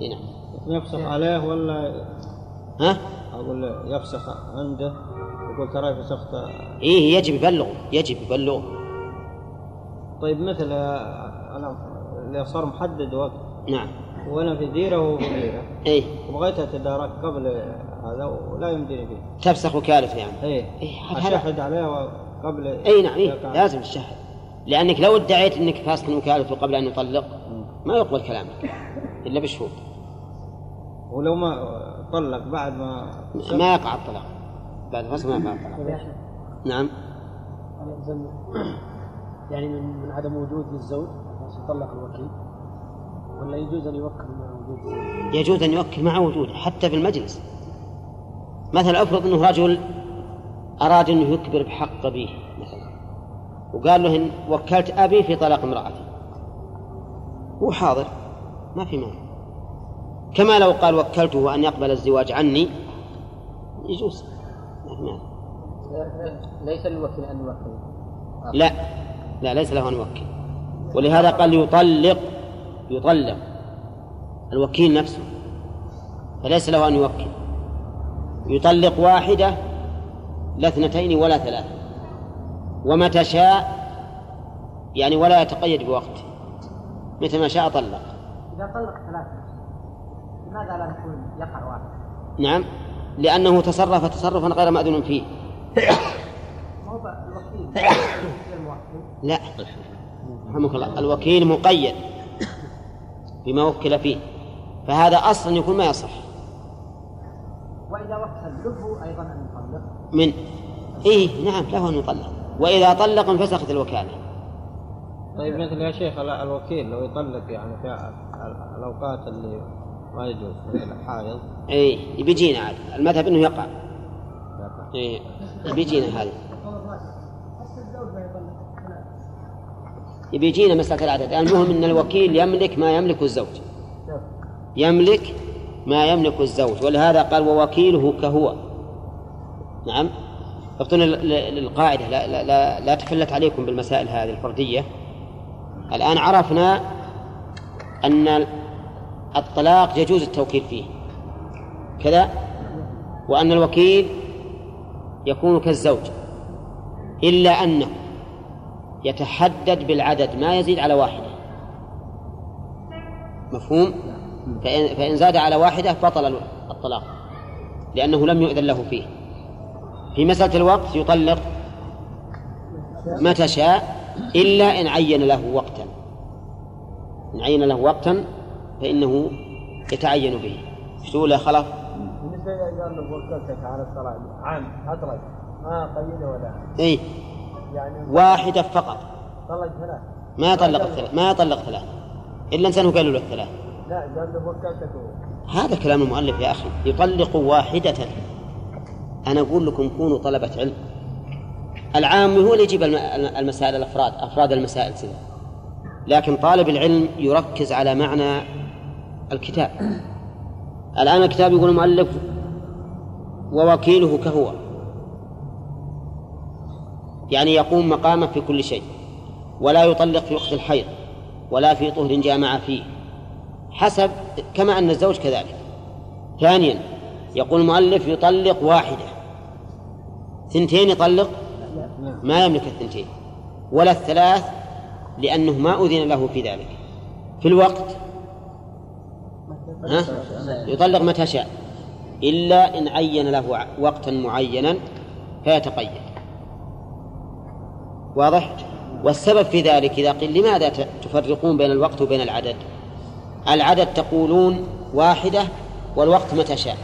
إي نعم. يفسخ عليه ولا ها؟ أقول يفسخ عنده يقول ترى فسخت إيه يجب يبلغ يجب يبلغ طيب مثل أنا اللي صار محدد وقت. نعم. وأنا في ديرة وهو في ديرة. إيه. وبغيتها تدارك قبل هذا ولا يمديني فيه. تفسخ وكالته يعني. إيه. إيه، هذا- أشهد عليه قبل اي نعم إيه لازم الشهر لأنك لو ادعيت إنك فاسق وكالته قبل أن يطلق ما يقبل كلامك إلا بشهود. ولو ما طلق بعد ما ما يقع الطلاق. بعد فصل ما يقع الطلاق. نعم. هل يلزم يعني من, من عدم وجود للزوج بس يطلق الوكيل ولا يجوز أن يوكل مع وجود الزوج؟ يجوز أن يوكل مع وجوده حتى في المجلس مثلا افرض إنه رجل أراد إنه يكبر بحق أبيه مثلا. وقال له إن وكلت أبي في طلاق امرأتي. هو حاضر ما في مانع. كما لو قال وكلته أن يقبل الزواج عني يجوز. ليس للوكيل أن يوكل. لا لا ليس له أن يوكل. ولهذا قال يطلق يطلق الوكيل نفسه فليس له أن يوكل. يطلق واحدة لا اثنتين ولا ثلاث ومتى شاء يعني ولا يتقيد بوقت. متى ما شاء طلق. إذا طلق ثلاثة. لماذا لا يكون يقع واحد؟ نعم. لأنه تصرف تصرفا غير مأذون فيه. لا. رحمك الله. الوكيل مقيد بما وكل فيه. فهذا أصلا يكون ما يصح. وإذا وكل له أيضا أن يطلق. من. إيه. نعم. له أن يطلق. وإذا طلق انفسخت الوكالة. طيب مثل يا شيخ ال- الوكيل لو يطلق يعني في ال- الأوقات اللي ما يجوز حائض إيه بيجينا عاد. المذهب أنه يقع. إيه بيجينا هذا. بيجينا مسألة العدد. المهم أن الوكيل يملك ما يملك الزوج. يملك ما يملك الزوج. ولهذا قال ووكيله كهو. نعم. افتون للقاعدة لا, لا, لا, لا تفلت عليكم بالمسائل هذه الفردية. الآن عرفنا أن الطلاق يجوز التوكيل فيه. كذا؟ وأن الوكيل يكون كالزوج إلا أنه يتحدد بالعدد ما يزيد على واحدة. مفهوم؟ فإن, فإن زاد على واحدة بطل الطلاق لأنه لم يؤذن له فيه. في مسألة الوقت يطلق متى شاء إلا إن عين له وقتا. إن عين له وقتا فإنه يتعين به. يا خلف؟ بالنسبة اذا قال له وكلتك على الصلاة عام اطلق ما قيده ولا إيه يعني واحدة فقط. طلق ثلاث. ما يطلق الثلاث ما يطلق ثلاث. إلا إنسان هو قال له الثلاث. لا قال له وكلتك. هذا كلام المؤلف يا أخي. يطلق واحدة. أنا أقول لكم كونوا طلبة علم. العام هو اللي يجيب الم- المسائل الأفراد أفراد المسائل كذا. لكن طالب العلم يركز على معنى الكتاب. الآن الكتاب يقول المؤلف ووكيله كهو. يعني يقوم مقامه في كل شيء. ولا يطلق في وقت الحيض ولا في طهر جامع فيه. حسب كما أن الزوج كذلك. ثانيا يقول المؤلف يطلق واحدة. ثنتين يطلق؟ ما يملك الثنتين. ولا الثلاث لأنه ما أذن له في ذلك. في الوقت يطلق متى شاء إلا إن عين له وقتا معينا فيتقيد. واضح؟ والسبب في ذلك إذا قيل لماذا تفرقون بين الوقت وبين العدد؟ العدد تقولون واحدة والوقت متى شاء.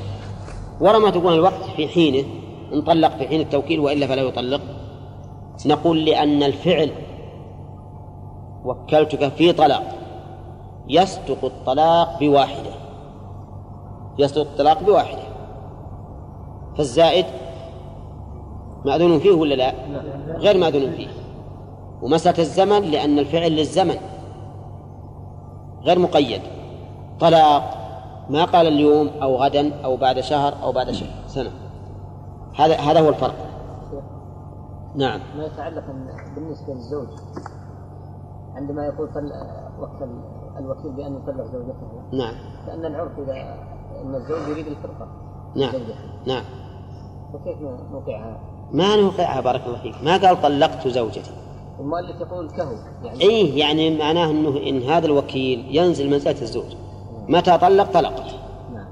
ورما تقول الوقت في حينه إن طلق في حين التوكيل وإلا فلا يطلق. نقول لأن الفعل وكلتك في طلاق يصدق الطلاق بواحدة. يصدق الطلاق بواحدة فالزائد مأذون فيه ولا لا؟ غير مأذون فيه. ومسألة الزمن لأن الفعل للزمن غير مقيد. طلاق ما قال اليوم أو غدا أو بعد شهر أو بعد شهر سنة. هذا هذا هو الفرق. نعم. ما يتعلق بالنسبة للزوج. عندما يقول. وقت ال- الوكيل بأن يطلق زوجته. نعم. لأن العرف إذا أن الزوج يريد الفرقة. نعم. نعم. فكيف نوقعها؟ ما نوقعها بارك الله فيك. ما قال طلقت زوجتي. المؤلف يقول كهو. يعني إيه يعني معناه إنه إن هذا الوكيل ينزل منزله الزوج. متى طلق؟ طلقت. نعم.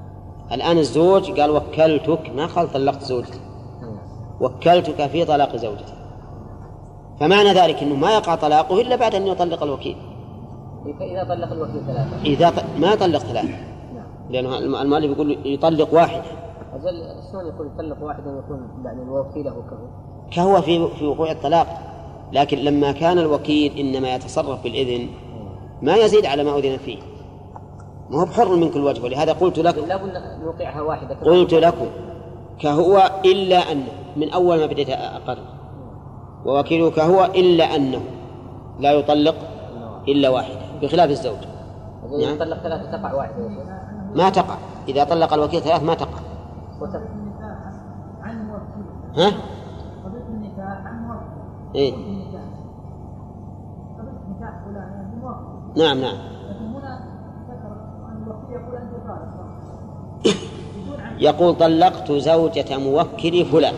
الآن الزوج قال وكلتك. ما قال طلقت زوجتي. نعم. وكلتك في طلاق زوجتي. فمعنى ذلك إنه ما يقع طلاقه إلا بعد أن يطلق الوكيل. فإذا طلق الوكيل ثلاثة. إذا ط... ما طلق ثلاثة. نعم الم- المؤلف يقول يطلق واحدة أجل شلون يقول يطلق واحدا ويكون يعني وكيله كهو؟ كهو في في وقوع الطلاق. لكن لما كان الوكيل إنما يتصرف بالإذن ما يزيد على ما أذن فيه. ما هو بحر من كل وجه. ولهذا قلت لكم أن نوقعها واحدة قلت لكم كهو إلا أنه من أول ما بديت أقر. ووكيله كهو إلا أنه لا يطلق إلا واحدة بخلاف الزوج. نعم. يطلق ثلاثة تقع واحدة ما تقع. إذا طلق الوكيل ثلاث ما تقع. ها؟ إيه؟ نعم نعم. يقول طلقت زوجة موكل فلان.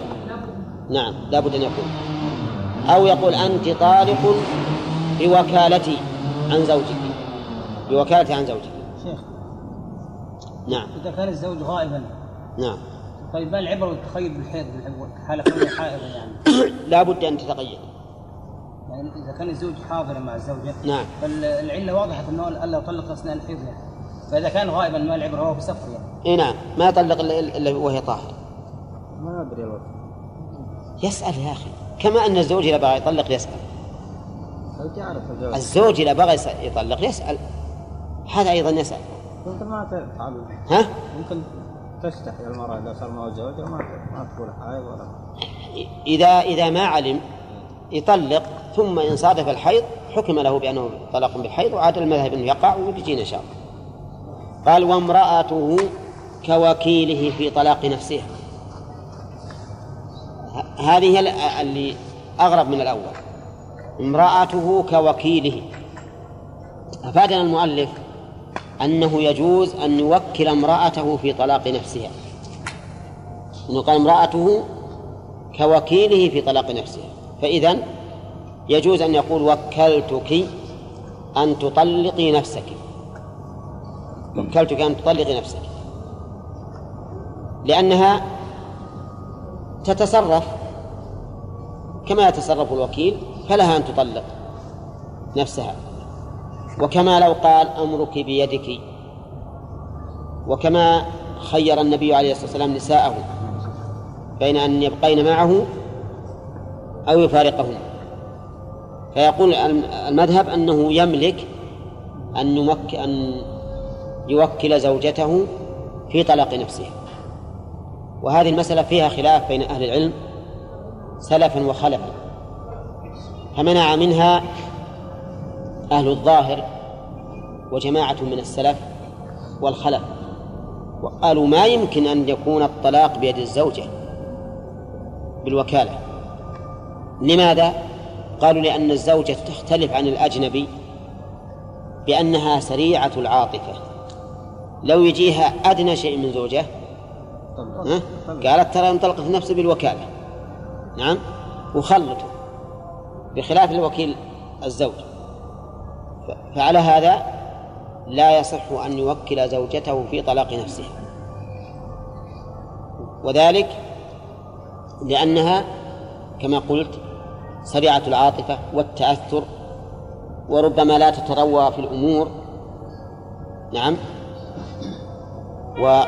نعم لابد أن يقول. أو يقول أنت طالق بوكالتي عن زوجك. بوكالتي عن زوجك. نعم. إذا كان الزوج غائبا. نعم. طيب ما العبرة والتخيل بالحيض؟ حال كونه حائضا يعني. لابد أن تتقيد يعني إذا كان الزوج حاضرا مع الزوجة نعم. فالعلة واضحة أنه ألا يطلق أثناء الحيض يعني. فإذا كان غائبا ما العبرة؟ هو في سفر يعني. إي نعم. ما يطلق إلا إلا وهي طاهر ما أدري الوقت يسأل يا أخي. كما أن الزوج إذا بغى يطلق يسأل. الزوج إذا بغى يطلق يسأل. هذا أيضا يسأل. يمكن ما تفعل ها؟ يمكن تستحي المرأة إذا صار معه زوج ما ما تقول حائض ولا إذا إذا ما علم يطلق ثم إن صادف الحيض حكم له بأنه طلاق بالحيض وعاد المذهب أنه يقع ويجينا إن شاء الله قال وامرأته كوكيله في طلاق نفسها. هذه اللي أغرب من الأول. امرأته كوكيله. أفادنا المؤلف أنه يجوز أن يوكل امرأته في طلاق نفسها. أنه قال امرأته كوكيله في طلاق نفسها. فإذا يجوز أن يقول وكلتك أن تطلقي نفسك. وكلتك أن تطلقي نفسك. لأنها تتصرف كما يتصرف الوكيل فلها أن تطلق نفسها. وكما لو قال أمرك بيدك. وكما خير النبي عليه الصلاة والسلام نساءه بين أن يبقين معه أو يفارقهن. فيقول المذهب أنه يملك أن يمك أن يوكل زوجته في طلاق نفسها وهذه المسألة فيها خلاف بين أهل العلم سلفا وخلفا. فمنع منها أهل الظاهر وجماعة من السلف والخلف وقالوا ما يمكن أن يكون الطلاق بيد الزوجة بالوكالة. لماذا؟ قالوا لأن الزوجة تختلف عن الأجنبي بأنها سريعة العاطفة. لو يجيها أدنى شيء من زوجة ها؟ قالت ترى انطلقت نفسه بالوكالة. نعم؟ وخلته بخلاف الوكيل الزوج. فعلى هذا لا يصح أن يوكل زوجته في طلاق نفسها وذلك لأنها كما قلت سريعة العاطفة والتأثر وربما لا تتروى في الأمور. نعم. و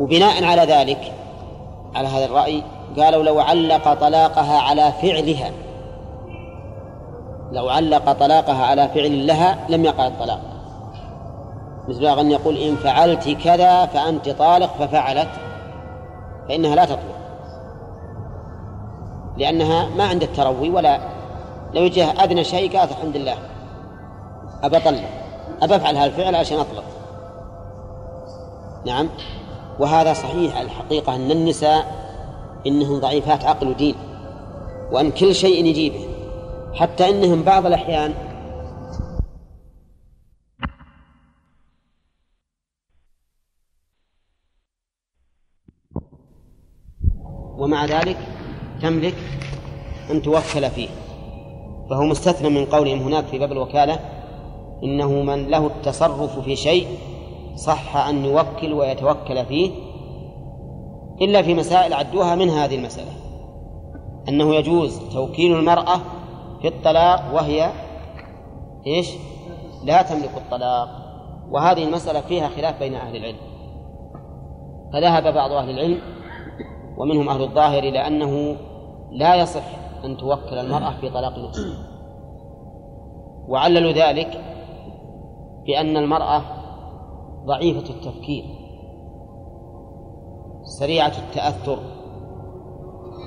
وبناء على ذلك على هذا الرأي قالوا لو علق طلاقها على فعلها لو علق طلاقها على فعل لها لم يقع الطلاق. مثل أن يقول إن فعلت كذا فأنت طالق ففعلت فإنها لا تطلق. لأنها ما عندها تروي ولا لو يجيها أدنى شيء قالت الحمد لله. أبى أطلق أبى أفعل هذا الفعل عشان أطلق. نعم. وهذا صحيح الحقيقة أن النساء إنهم ضعيفات عقل ودين وأن كل شيء يجيبه. حتى إنهم بعض الأحيان ومع ذلك تملك أن توكل فيه. فهو مستثنى من قولهم هناك في باب الوكالة إنه من له التصرف في شيء صح أن يوكل ويتوكل فيه إلا في مسائل عدوها من هذه المسألة. أنه يجوز توكيل المرأة في الطلاق وهي إيش؟ لا تملك الطلاق. وهذه المسألة فيها خلاف بين أهل العلم. فذهب بعض أهل العلم ومنهم أهل الظاهر إلى أنه لا يصح أن توكل المرأة في طلاق نفسها وعللوا ذلك بأن المرأة ضعيفة التفكير سريعة التأثر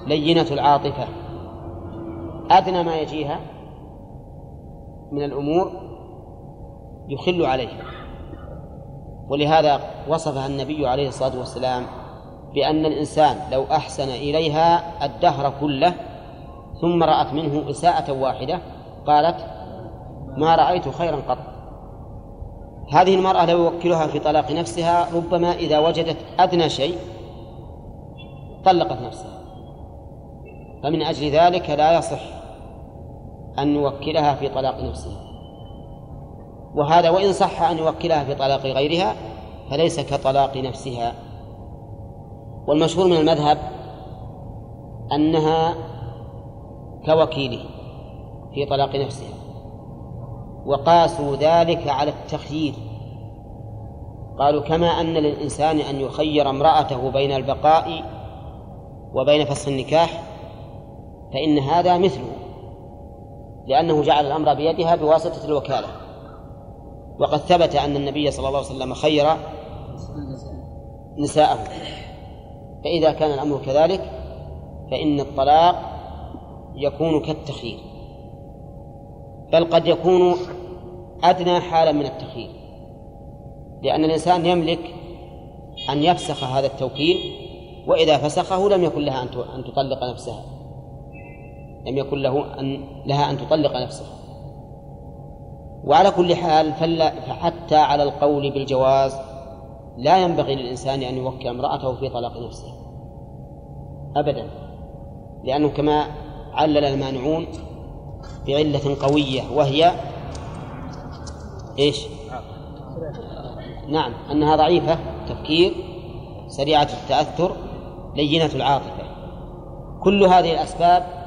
لينة العاطفة أدنى ما يجيها من الأمور يخل عليها. ولهذا وصفها النبي عليه الصلاة والسلام بأن الإنسان لو أحسن إليها الدهر كله ثم رأت منه إساءة واحدة قالت ما رأيت خيرا قط. هذه المرأة لو يوكلها في طلاق نفسها ربما إذا وجدت أدنى شيء طلقت نفسها. فمن أجل ذلك لا يصح أن نوكلها في طلاق نفسها وهذا وإن صح أن يوكلها في طلاق غيرها فليس كطلاق نفسها. والمشهور من المذهب أنها كوكيله في طلاق نفسها. وقاسوا ذلك على التخيير. قالوا كما أن للإنسان أن يخير امرأته بين البقاء وبين فسخ النكاح فإن هذا مثله. لأنه جعل الأمر بيدها بواسطة الوكالة. وقد ثبت أن النبي صلى الله عليه وسلم خير نساءه. فإذا كان الأمر كذلك فإن الطلاق يكون كالتخيير. بل قد يكون أدنى حالا من التخيير. لأن الإنسان يملك أن يفسخ هذا التوكيل وإذا فسخه لم يكن لها أن تطلق نفسها. لم يكن له أن لها أن تطلق نفسها وعلى كل حال فحتى على القول بالجواز لا ينبغي للإنسان أن يوكل امرأته في طلاق نفسه. أبدا. لأنه كما علل المانعون بعلة قوية وهي إيش؟ نعم. أنها ضعيفة تفكير سريعة التأثر لينة العاطفة. كل هذه الأسباب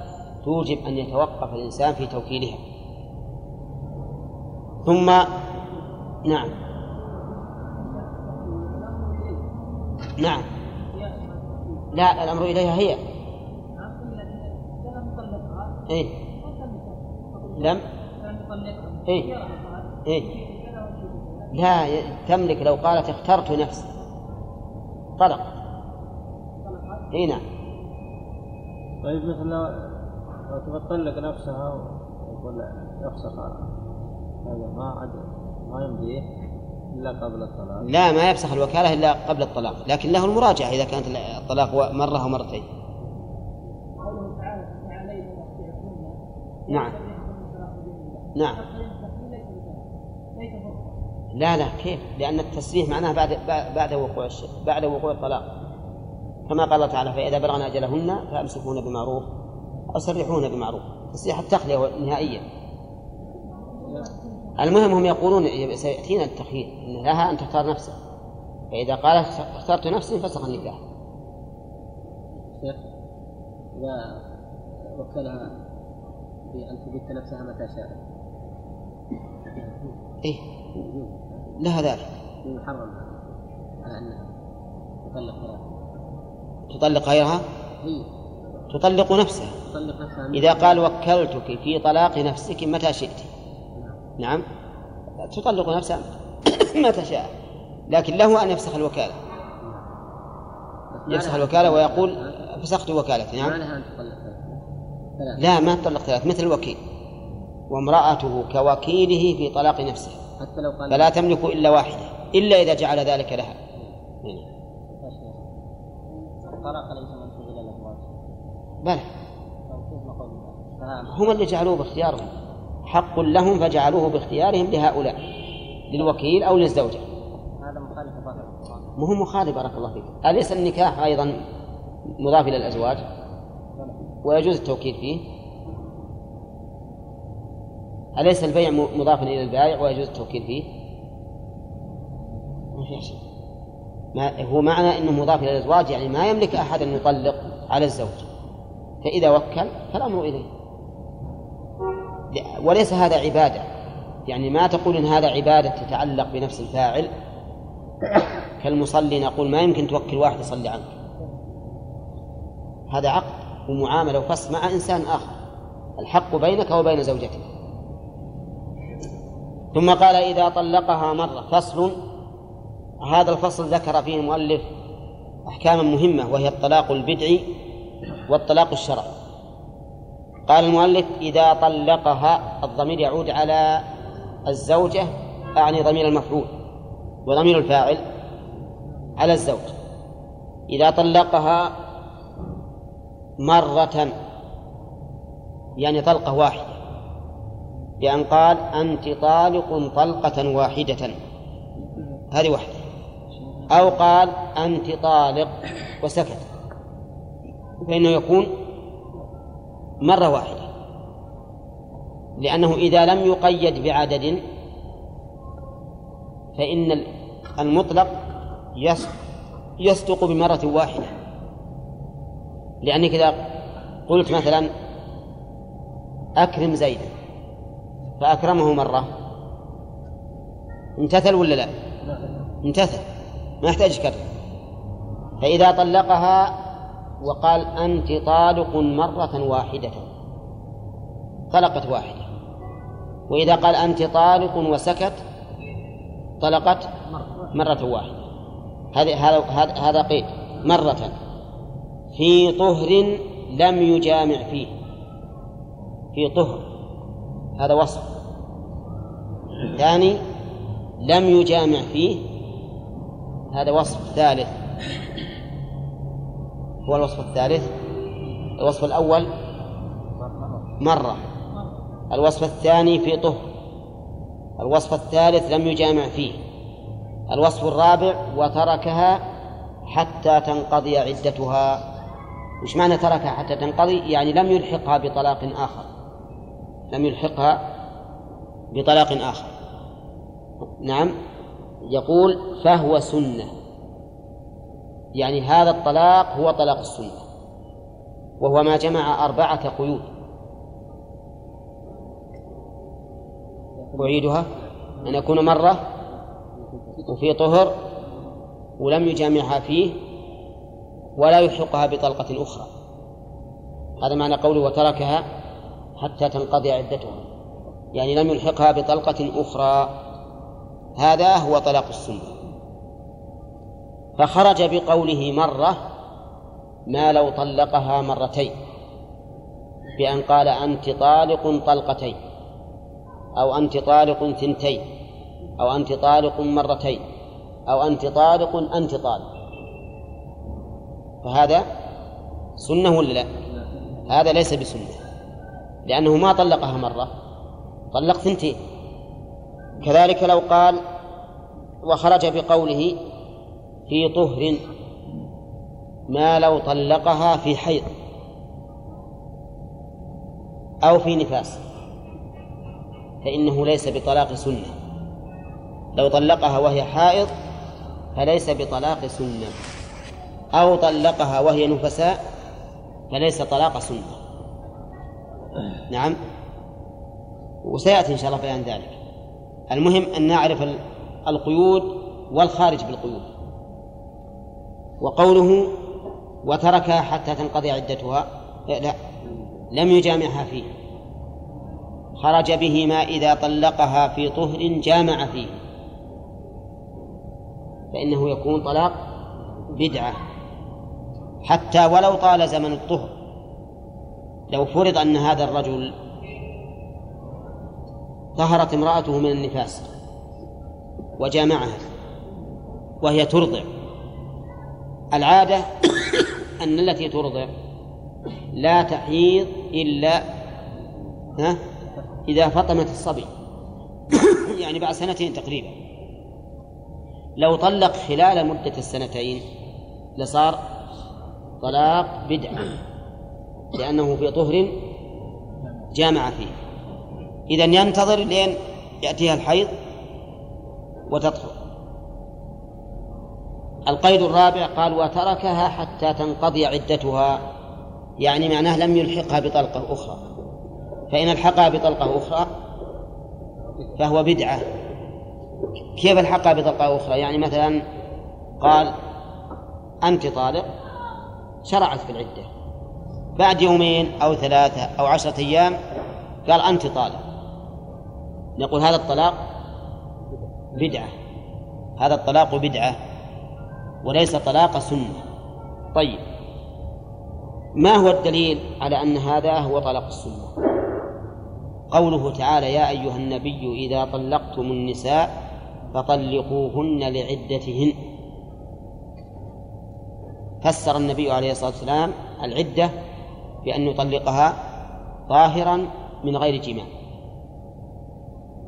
توجب أن يتوقف الإنسان في توكيلها ثم نعم. نعم. لا الأمر إليها هي. إيه. لم؟ إيه. إيه. لا تملك لو قالت اخترت نفسي. طلق. اي نعم. طيب مثل تطلق نفسها ولا يفسخ هذا ما عاد ما يمضي إلا قبل الطلاق. لا ما يفسخ الوكالة إلا قبل الطلاق لكن له المراجعة إذا كانت الطلاق مرة أو مرتين. قوله تعالى فعليه ومتعكن نعم. نعم. لا لا كيف؟ لأن التسريح معناه بعد بعد وقوع. بعد وقوع الطلاق. كما قال الله تعالى فإذا بلغنا أجلهن فأمسكوهن بمعروف. أو سرحوهن بمعروف تسريح التخلية نهائيا. المهم هم يقولون سيأتينا التخيير إن لها أن تختار نفسها. فإذا قالت اخترت نفسي فسخ النكاح. شيخ إذا وكلها بأن تبت نفسها متى شاءت. إيه. لها ذلك. محرم على أنها تطلق ثلاثة تطلق غيرها؟ هي تطلق نفسها تطلق نفسها إذا قال وكلتك في طلاق نفسك متى شئت. نعم. تطلق نفسها متى شاء. لكن له أن يفسخ الوكالة. يفسخ الوكالة ويقول فسخت وكالتي. نعم. لا ما تطلق ثلاث مثل الوكيل. وامرأته كوكيله في طلاق نفسه. حتى لو قال فلا تملك إلا واحدة. إلا إذا جعل ذلك لها. ليس منسوب إلى الأزواج بلى هم اللي جعلوه باختيارهم. حق لهم فجعلوه باختيارهم لهؤلاء للوكيل أو للزوجة. هذا مخالف القرآن مهم مخالف بارك الله فيك. أليس النكاح أيضا مضاف إلى الأزواج؟ ويجوز التوكيل فيه؟ أليس البيع مضافا إلى البائع ويجوز التوكيل فيه؟ ما في شيء. ما هو معنى أنه مضاف إلى الأزواج يعني ما يملك أحد أن يطلق على الزوج. فإذا وكل فالأمر إليه. وليس هذا عبادة. يعني ما تقول إن هذا عبادة تتعلق بنفس الفاعل. كالمصلي نقول ما يمكن توكل واحد يصلي عنك. هذا عقد ومعاملة وفصل مع إنسان آخر. الحق بينك وبين زوجتك. ثم قال إذا طلقها مرة فصل. هذا الفصل ذكر فيه المؤلف أحكاما مهمة وهي الطلاق البدعي والطلاق الشرعي قال المؤلف إذا طلقها الضمير يعود على الزوجة أعني ضمير المفعول وضمير الفاعل على الزوج. إذا طلقها مرة يعني طلقة واحدة بأن قال أنت طالق طلقة واحدة. هذه واحدة. أو قال أنت طالق وسكت. فإنه يكون مرة واحدة. لأنه إذا لم يقيد بعدد فإن المطلق يص- يصدق بمرة واحدة. لأنك إذا قلت مثلا أكرم زيدا فأكرمه مرة. امتثل ولا لا؟ امتثل ما يحتاج يكرر فإذا طلقها وقال أنت طالق مرة واحدة. طلقت واحدة. وإذا قال أنت طالق وسكت طلقت مرة واحدة. هذا هذا هذا قيد. مرة في طهر لم يجامع فيه. في طهر. هذا وصف. ثاني لم يجامع فيه. هذا وصف. ثالث هو الوصف الثالث الوصف الأول مرة الوصف الثاني في طهر الوصف الثالث لم يجامع فيه الوصف الرابع وتركها حتى تنقضي عدتها. وش معنى تركها حتى تنقضي؟ يعني لم يلحقها بطلاق آخر لم يلحقها بطلاق آخر. نعم يقول فهو سنة. يعني هذا الطلاق هو طلاق السنة وهو ما جمع أربعة قيود. أعيدها. أن يكون مرة وفي طهر ولم يجامعها فيه ولا يلحقها بطلقة أخرى. هذا معنى قوله وتركها حتى تنقضي عدتها. يعني لم يلحقها بطلقة أخرى. هذا هو طلاق السنة. فخرج بقوله مرة ما لو طلقها مرتين بأن قال أنت طالق طلقتين أو أنت طالق ثنتين أو أنت طالق مرتين أو أنت طالق أنت طالق فهذا سنة ولا لا؟ هذا ليس بسنة لأنه ما طلقها مرة طلق ثنتين كذلك لو قال وخرج بقوله في طهر ما لو طلقها في حيض أو في نفاس فإنه ليس بطلاق سنة. لو طلقها وهي حائض فليس بطلاق سنة. أو طلقها وهي نفساء فليس طلاق سنة. نعم؟ وسيأتي إن شاء الله بيان ذلك. المهم أن نعرف القيود والخارج بالقيود. وقوله وتركها حتى تنقضي عدتها لا لم يجامعها فيه. خرج به ما إذا طلقها في طهر جامع فيه. فإنه يكون طلاق بدعة. حتى ولو طال زمن الطهر لو فرض أن هذا الرجل طهرت امرأته من النفاس وجامعها وهي ترضع. العادة أن التي ترضع لا تحيض إلا ها إذا فطمت الصبي. يعني بعد سنتين تقريبا. لو طلق خلال مدة السنتين لصار طلاق بدعة لأنه في طهر جامع فيه. إذا ينتظر لين يأتيها الحيض وتطهر. القيد الرابع قال وتركها حتى تنقضي عدتها. يعني معناه لم يلحقها بطلقة أخرى. فإن الحقها بطلقة أخرى فهو بدعة. كيف الحقها بطلقة أخرى؟ يعني مثلا قال أنت طالق شرعت في العدة. بعد يومين أو ثلاثة أو عشرة أيام قال أنت طالق. نقول هذا الطلاق بدعة. هذا الطلاق بدعة. وليس طلاق سنة. طيب. ما هو الدليل على أن هذا هو طلاق السنة؟ قوله تعالى يا أيها النبي إذا طلقتم النساء فطلقوهن لعدتهن. فسر النبي عليه الصلاة والسلام العدة بأن يطلقها طاهرا من غير جماع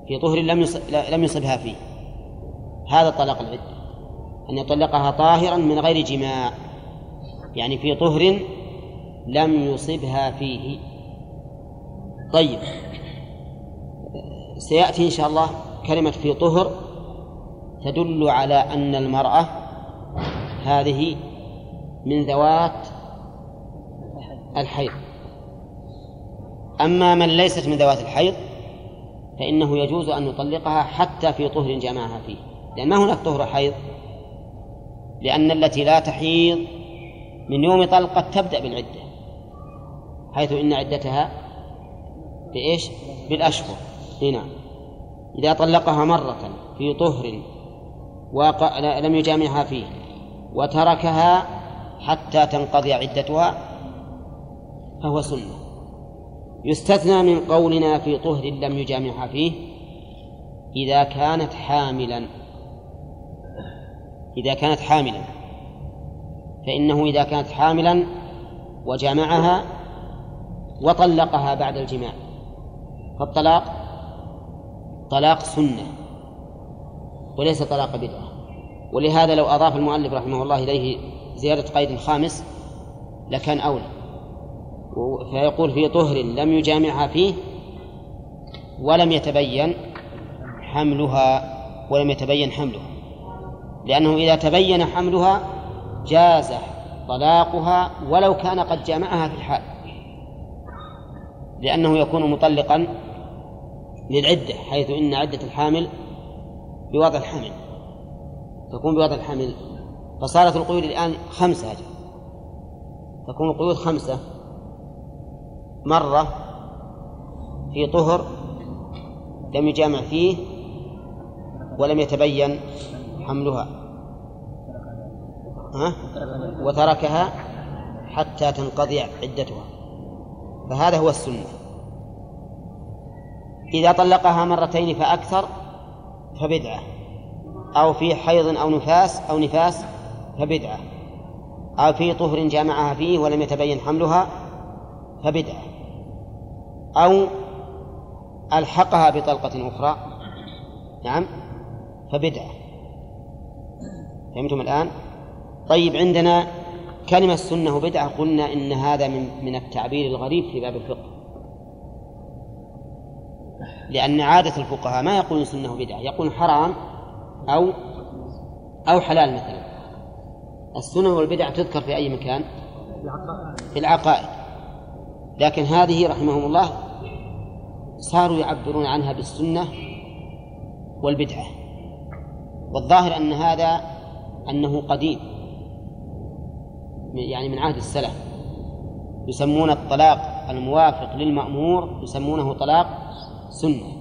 في طهر لم يصبها فيه. هذا طلاق العدة. أن يطلقها طاهرا من غير جماع يعني في طهر لم يصبها فيه. طيب. سيأتي إن شاء الله كلمة في طهر تدل على أن المرأة هذه من ذوات الحيض. أما من ليست من ذوات الحيض فإنه يجوز أن يطلقها حتى في طهر جمعها فيه لأن ما هناك طهر حيض. لأن التي لا تحيض من يوم طلقة تبدأ بالعدة حيث إن عدتها بإيش؟ بالأشهر. هنا إذا طلقها مرة في طهر وق... لم يجامعها فيه وتركها حتى تنقضي عدتها فهو سنة. يستثنى من قولنا في طهر لم يجامعها فيه إذا كانت حاملا. إذا كانت حاملا. فإنه إذا كانت حاملا وجامعها وطلقها بعد الجماع. فالطلاق طلاق سنة وليس طلاق بدعة. ولهذا لو أضاف المؤلف رحمه الله إليه زيادة قيد خامس لكان أولى. فيقول في طهر لم يجامعها فيه ولم يتبين حملها ولم يتبين حملها. لأنه إذا تبين حملها جاز طلاقها ولو كان قد جامعها في الحال لأنه يكون مطلقا للعدة حيث إن عدة الحامل بوضع الحمل تكون بوضع الحمل فصارت القيود الآن خمسة أجل. تكون القيود خمسة. مرة في طهر لم يجامع فيه ولم يتبين حملها. ها؟ وتركها حتى تنقضي عدتها. فهذا هو السنة. إذا طلقها مرتين فأكثر فبدعة. أو في حيض أو نفاس أو نفاس فبدعة. أو في طهر جامعها فيه ولم يتبين حملها فبدعة. أو ألحقها بطلقة أخرى. نعم؟ فبدعة. فهمتم الآن؟ طيب عندنا كلمة سنة وبدعة قلنا إن هذا من من التعبير الغريب في باب الفقه. لأن عادة الفقهاء ما يقولون سنة وبدعة يقول حرام أو أو حلال مثلا. السنة والبدع تذكر في أي مكان؟ في العقائد. لكن هذه رحمهم الله صاروا يعبرون عنها بالسنة والبدعة. والظاهر أن هذا أنه قديم. يعني من عهد السلف. يسمون الطلاق الموافق للمأمور يسمونه طلاق سنة.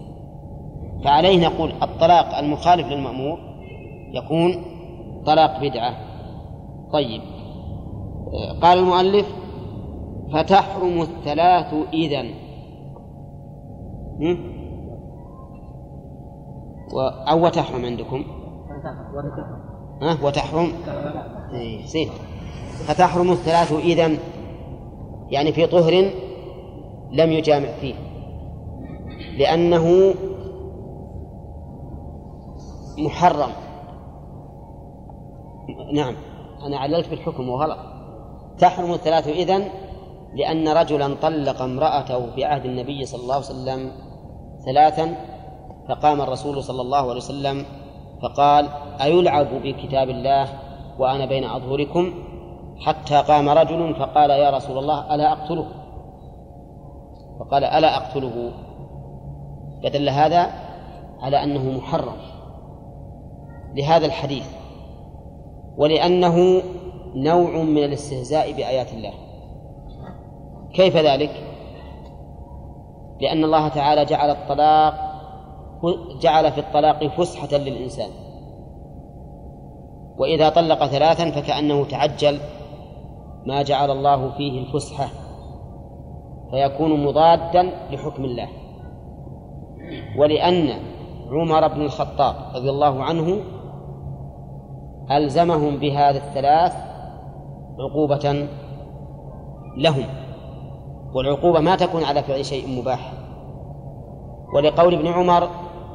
فعليه نقول الطلاق المخالف للمأمور يكون طلاق بدعة. طيب. قال المؤلف فتحرم الثلاث إذن أو وتحرم عندكم؟ ها؟ وتحرم. إيه زين. فتحرم الثلاث إذن يعني في طهر لم يجامع فيه. لأنه محرم. نعم أنا عللت بالحكم وغلط. تحرم الثلاث إذن لأن رجلا طلق امرأته في عهد النبي صلى الله عليه وسلم ثلاثا فقام الرسول صلى الله عليه وسلم فقال أيلعب بكتاب الله وأنا بين أظهركم؟ حتى قام رجل فقال يا رسول الله ألا أقتله؟ فقال ألا أقتله؟ فدل هذا على أنه محرم لهذا الحديث ولأنه نوع من الاستهزاء بآيات الله. كيف ذلك؟ لأن الله تعالى جعل الطلاق جعل في الطلاق فسحة للإنسان. وإذا طلق ثلاثا فكأنه تعجل ما جعل الله فيه الفسحة فيكون مضادا لحكم الله. ولأن عمر بن الخطاب رضي الله عنه ألزمهم بهذا الثلاث عقوبة لهم. والعقوبة ما تكون على فعل شيء مباح. ولقول ابن عمر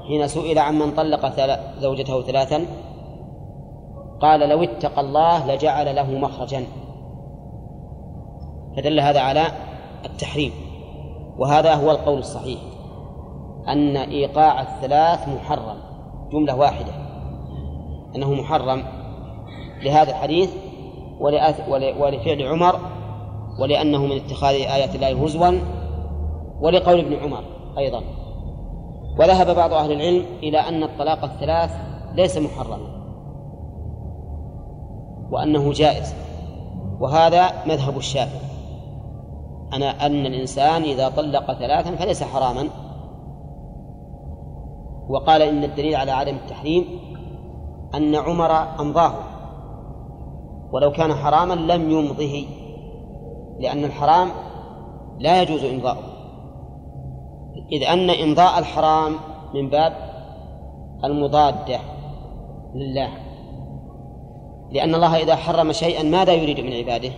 حين سئل عمن طلق زوجته ثلاثا قال لو اتقى الله لجعل له مخرجا. فدل هذا على التحريم. وهذا هو القول الصحيح أن إيقاع الثلاث محرم جملة واحدة. أنه محرم لهذا الحديث ولفعل عمر ولأنه من اتخاذ آيات الله هزوا ولقول ابن عمر أيضا. وذهب بعض أهل العلم إلى أن الطلاق الثلاث ليس محرما وأنه جائز وهذا مذهب الشافعي. أنا أن الإنسان إذا طلق ثلاثا فليس حراما. وقال إن الدليل على عدم التحريم أن عمر أمضاه. ولو كان حراما لم يمضه لأن الحرام لا يجوز إمضاؤه. إذ أن إمضاء الحرام من باب المضادة. لله لأن الله إذا حرم شيئا ماذا يريد من عباده؟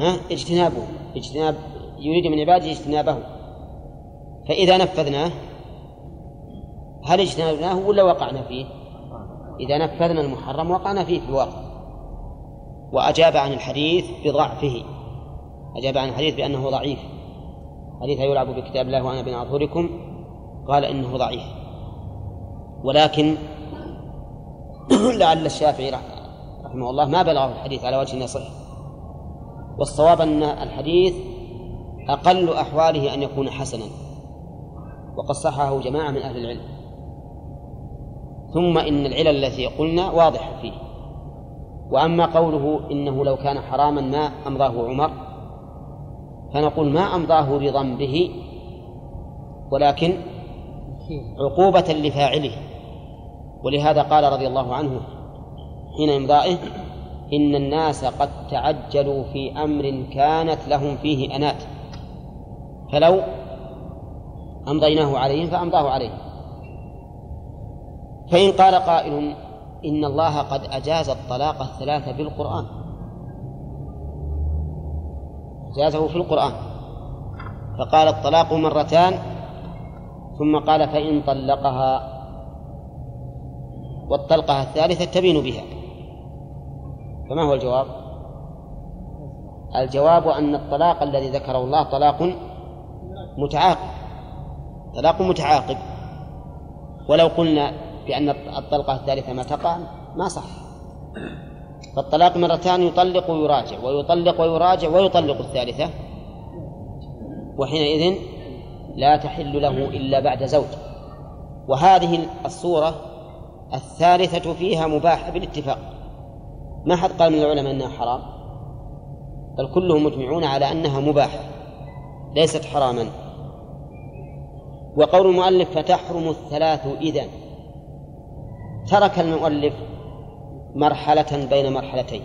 ها؟ اجتنابه. اجتناب يريد من عباده اجتنابه. فإذا نفذناه هل اجتنبناه ولا وقعنا فيه؟ إذا نفذنا المحرم وقعنا فيه في الواقع وأجاب عن الحديث بضعفه. أجاب عن الحديث بأنه ضعيف. حديث يلعب بكتاب الله وأنا بين أظهركم قال إنه ضعيف. ولكن لعل الشافعي رحمه الله ما بلغه الحديث على وجه يصح والصواب أن الحديث أقل أحواله أن يكون حسنا. وقد صححه جماعة من أهل العلم. ثم إن العلل التي قلنا واضحة فيه. وأما قوله إنه لو كان حراما ما أمضاه عمر فنقول ما أمضاه رضا به ولكن عقوبة لفاعله. ولهذا قال رضي الله عنه حين إمضائه إن الناس قد تعجلوا في أمر كانت لهم فيه أنات. فلو أمضيناه عليهم فأمضاه عليهم فإن قال قائل إن الله قد أجاز الطلاق الثلاثة بالقرآن. أجازه في القرآن. فقال الطلاق مرتان ثم قال فإن طلقها والطلقة الثالثة تبين بها. فما هو الجواب؟ الجواب أن الطلاق الذي ذكره الله طلاق متعاقب. طلاق متعاقب. ولو قلنا بأن الطلقة الثالثة ما تقع ما صح. فالطلاق مرتان يطلق ويراجع ويطلق ويراجع ويطلق الثالثة. وحينئذ لا تحل له إلا بعد زوج. وهذه الصورة الثالثة فيها مباحة بالاتفاق. ما حد قال من العلماء أنها حرام؟ بل كلهم مجمعون على أنها مباحة ليست حراما. وقول المؤلف فتحرم الثلاث إذن. ترك المؤلف مرحلة بين مرحلتين.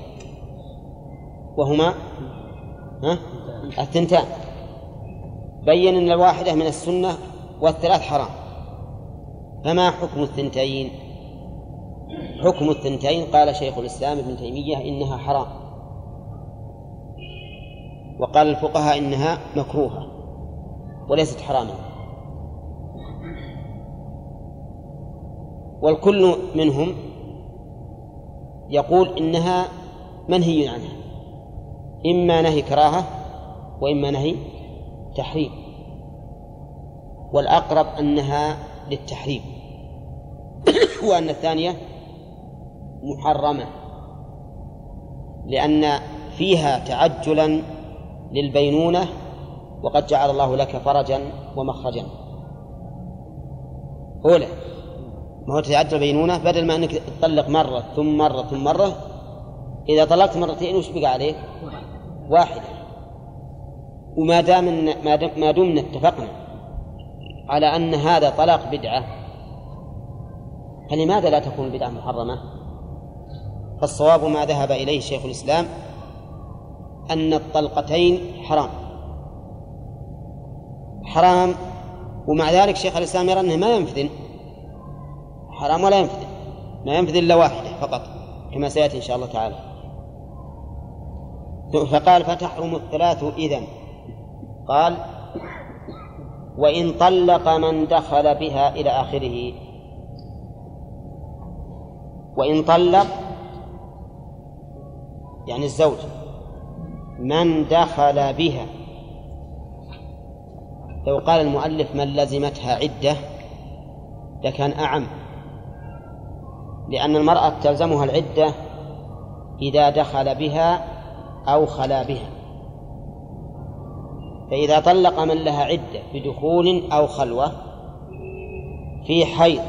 وهما؟ ها؟ الثنتان. بين أن الواحدة من السنة والثلاث حرام. فما حكم الثنتين؟ حكم الثنتين قال شيخ الإسلام ابن تيمية إنها حرام. وقال الفقهاء إنها مكروهة وليست حراما. والكل منهم يقول إنها منهي عنها. إما نهي كراهة وإما نهي تحريم. والأقرب أنها للتحريم. وأن الثانية محرمة. لأن فيها تعجلا للبينونة وقد جعل الله لك فرجا ومخرجا. أولى ما هو تتعدل بينونة بدل ما أنك تطلق مرة ثم مرة ثم مرة إذا طلقت مرتين وش بقى عليك؟ واحدة وما دام ما دمنا اتفقنا على أن هذا طلاق بدعة فلماذا لا تكون البدعة محرمة؟ فالصواب ما ذهب إليه شيخ الإسلام أن الطلقتين حرام حرام ومع ذلك شيخ الإسلام يرى أنه ما ينفذن حرام ولا ينفذ. ما ينفذ إلا واحدة فقط كما سيأتي إن شاء الله تعالى. فقال فتحرم الثلاث إذن. قال وإن طلق من دخل بها إلى آخره. وإن طلق يعني الزوج من دخل بها. لو قال المؤلف من لزمتها عدة لكان أعم. لأن المرأة تلزمها العدة إذا دخل بها أو خلا بها. فإذا طلق من لها عدة بدخول أو خلوة في حيض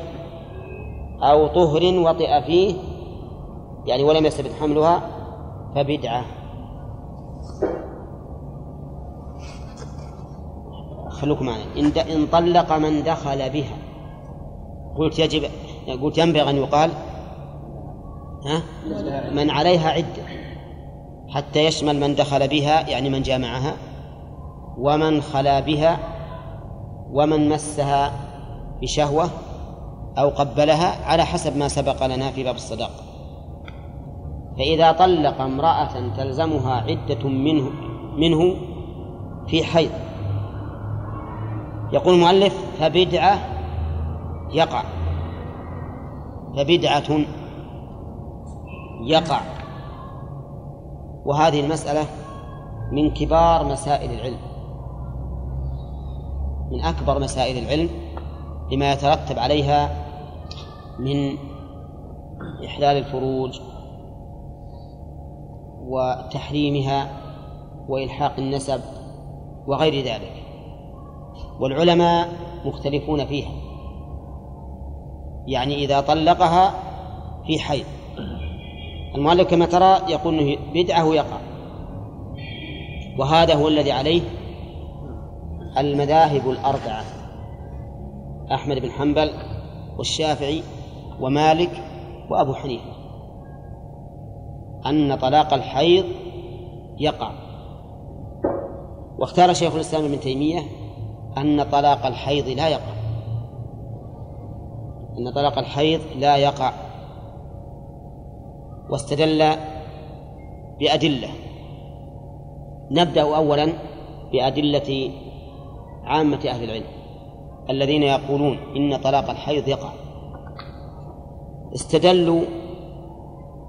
أو طهر وطئ فيه يعني ولم يستبد حملها فبدعة. خلوكم معي إن طلق من دخل بها قلت يجب قلت ينبغي أن يقال ها؟ من عليها عدة. حتى يشمل من دخل بها يعني من جامعها ومن خلا بها ومن مسها بشهوة أو قبلها على حسب ما سبق لنا في باب الصداق فإذا طلق امرأة تلزمها عدة منه منه في حيض. يقول المؤلف فبدعة يقع. فبدعة يقع. وهذه المسألة من كبار مسائل العلم. من أكبر مسائل العلم لما يترتب عليها من إحلال الفروج وتحريمها وإلحاق النسب وغير ذلك. والعلماء مختلفون فيها. يعني إذا طلقها في حيض. المؤلف كما ترى؟ يقول إنه بدعة يقع وهذا هو الذي عليه المذاهب الأربعة أحمد بن حنبل والشافعي ومالك وأبو حنيفة. أن طلاق الحيض يقع. واختار شيخ الإسلام ابن تيمية أن طلاق الحيض لا يقع. أن طلاق الحيض لا يقع. واستدل بأدلة. نبدأ أولا بأدلة عامة أهل العلم الذين يقولون إن طلاق الحيض يقع. استدلوا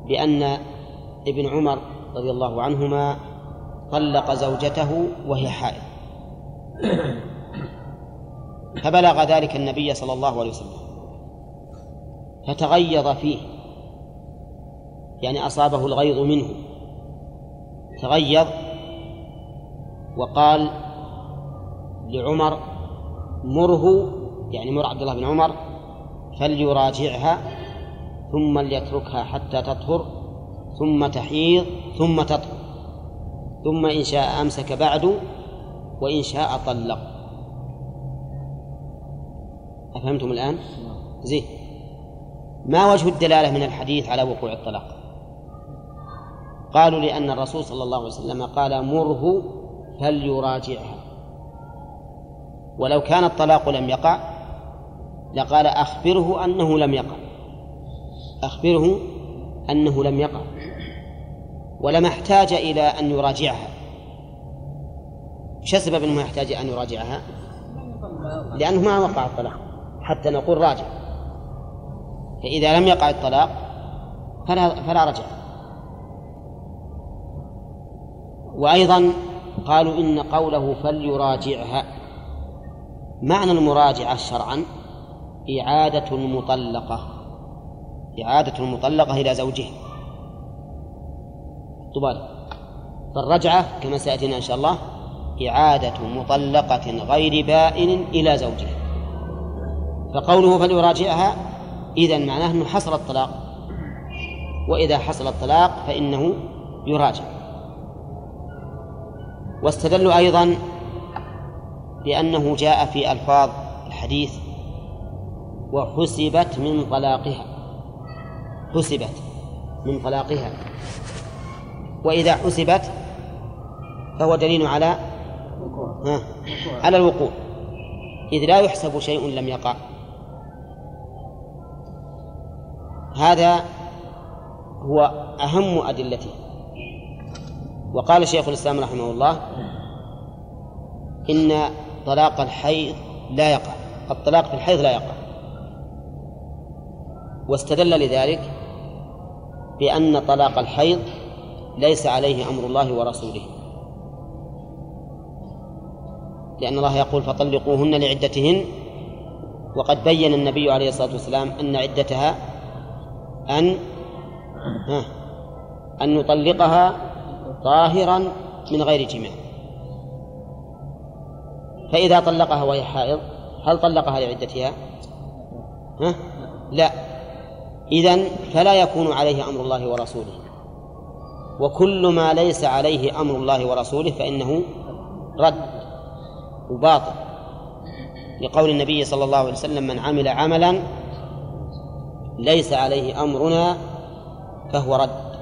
بأن ابن عمر رضي الله عنهما طلق زوجته وهي حائض. فبلغ ذلك النبي صلى الله عليه وسلم فتغيظ فيه. يعني أصابه الغيظ منه تغيظ وقال لعمر مره يعني مر عبد الله بن عمر فليراجعها ثم ليتركها حتى تطهر ثم تحيض ثم تطهر ثم إن شاء أمسك بعد وإن شاء طلق أفهمتم الآن؟ زين ما وجه الدلالة من الحديث على وقوع الطلاق؟ قالوا لأن الرسول صلى الله عليه وسلم قال مره فليراجعها ولو كان الطلاق لم يقع لقال أخبره أنه لم يقع. أخبره أنه لم يقع. ولما احتاج إلى أن يراجعها. شو السبب أنه يحتاج أن يراجعها؟ لأنه ما وقع الطلاق. حتى نقول راجع. فإذا لم يقع الطلاق فلا, فلا رجع. وأيضا قالوا إن قوله فليراجعها معنى المراجعة شرعا إعادة المطلقة إعادة المطلقة إلى زوجها. طبال فالرجعة كما سيأتينا إن شاء الله إعادة مطلقة غير بائن إلى زوجها. فقوله فليراجعها إذا معناه أنه حصل الطلاق وإذا حصل الطلاق فإنه يراجع. واستدلوا أيضا بأنه جاء في ألفاظ الحديث وحسبت من طلاقها. حسبت من طلاقها. وإذا حسبت فهو دليل على على الوقوع. إذ لا يحسب شيء لم يقع. هذا هو أهم أدلته. وقال شيخ الإسلام رحمه الله إن طلاق الحيض لا يقع الطلاق في الحيض لا يقع. واستدل لذلك بأن طلاق الحيض ليس عليه أمر الله ورسوله. لأن الله يقول فطلقوهن لعدتهن. وقد بين النبي عليه الصلاة والسلام أن عدتها أن أن نطلقها طاهرا من غير جماع فإذا طلقها وهي حائض هل طلقها لعدتها؟ ها؟ لا. إذن فلا يكون عليه أمر الله ورسوله. وكل ما ليس عليه أمر الله ورسوله فإنه رد وباطل. لقول النبي صلى الله عليه وسلم من عمل عملا ليس عليه أمرنا فهو رد.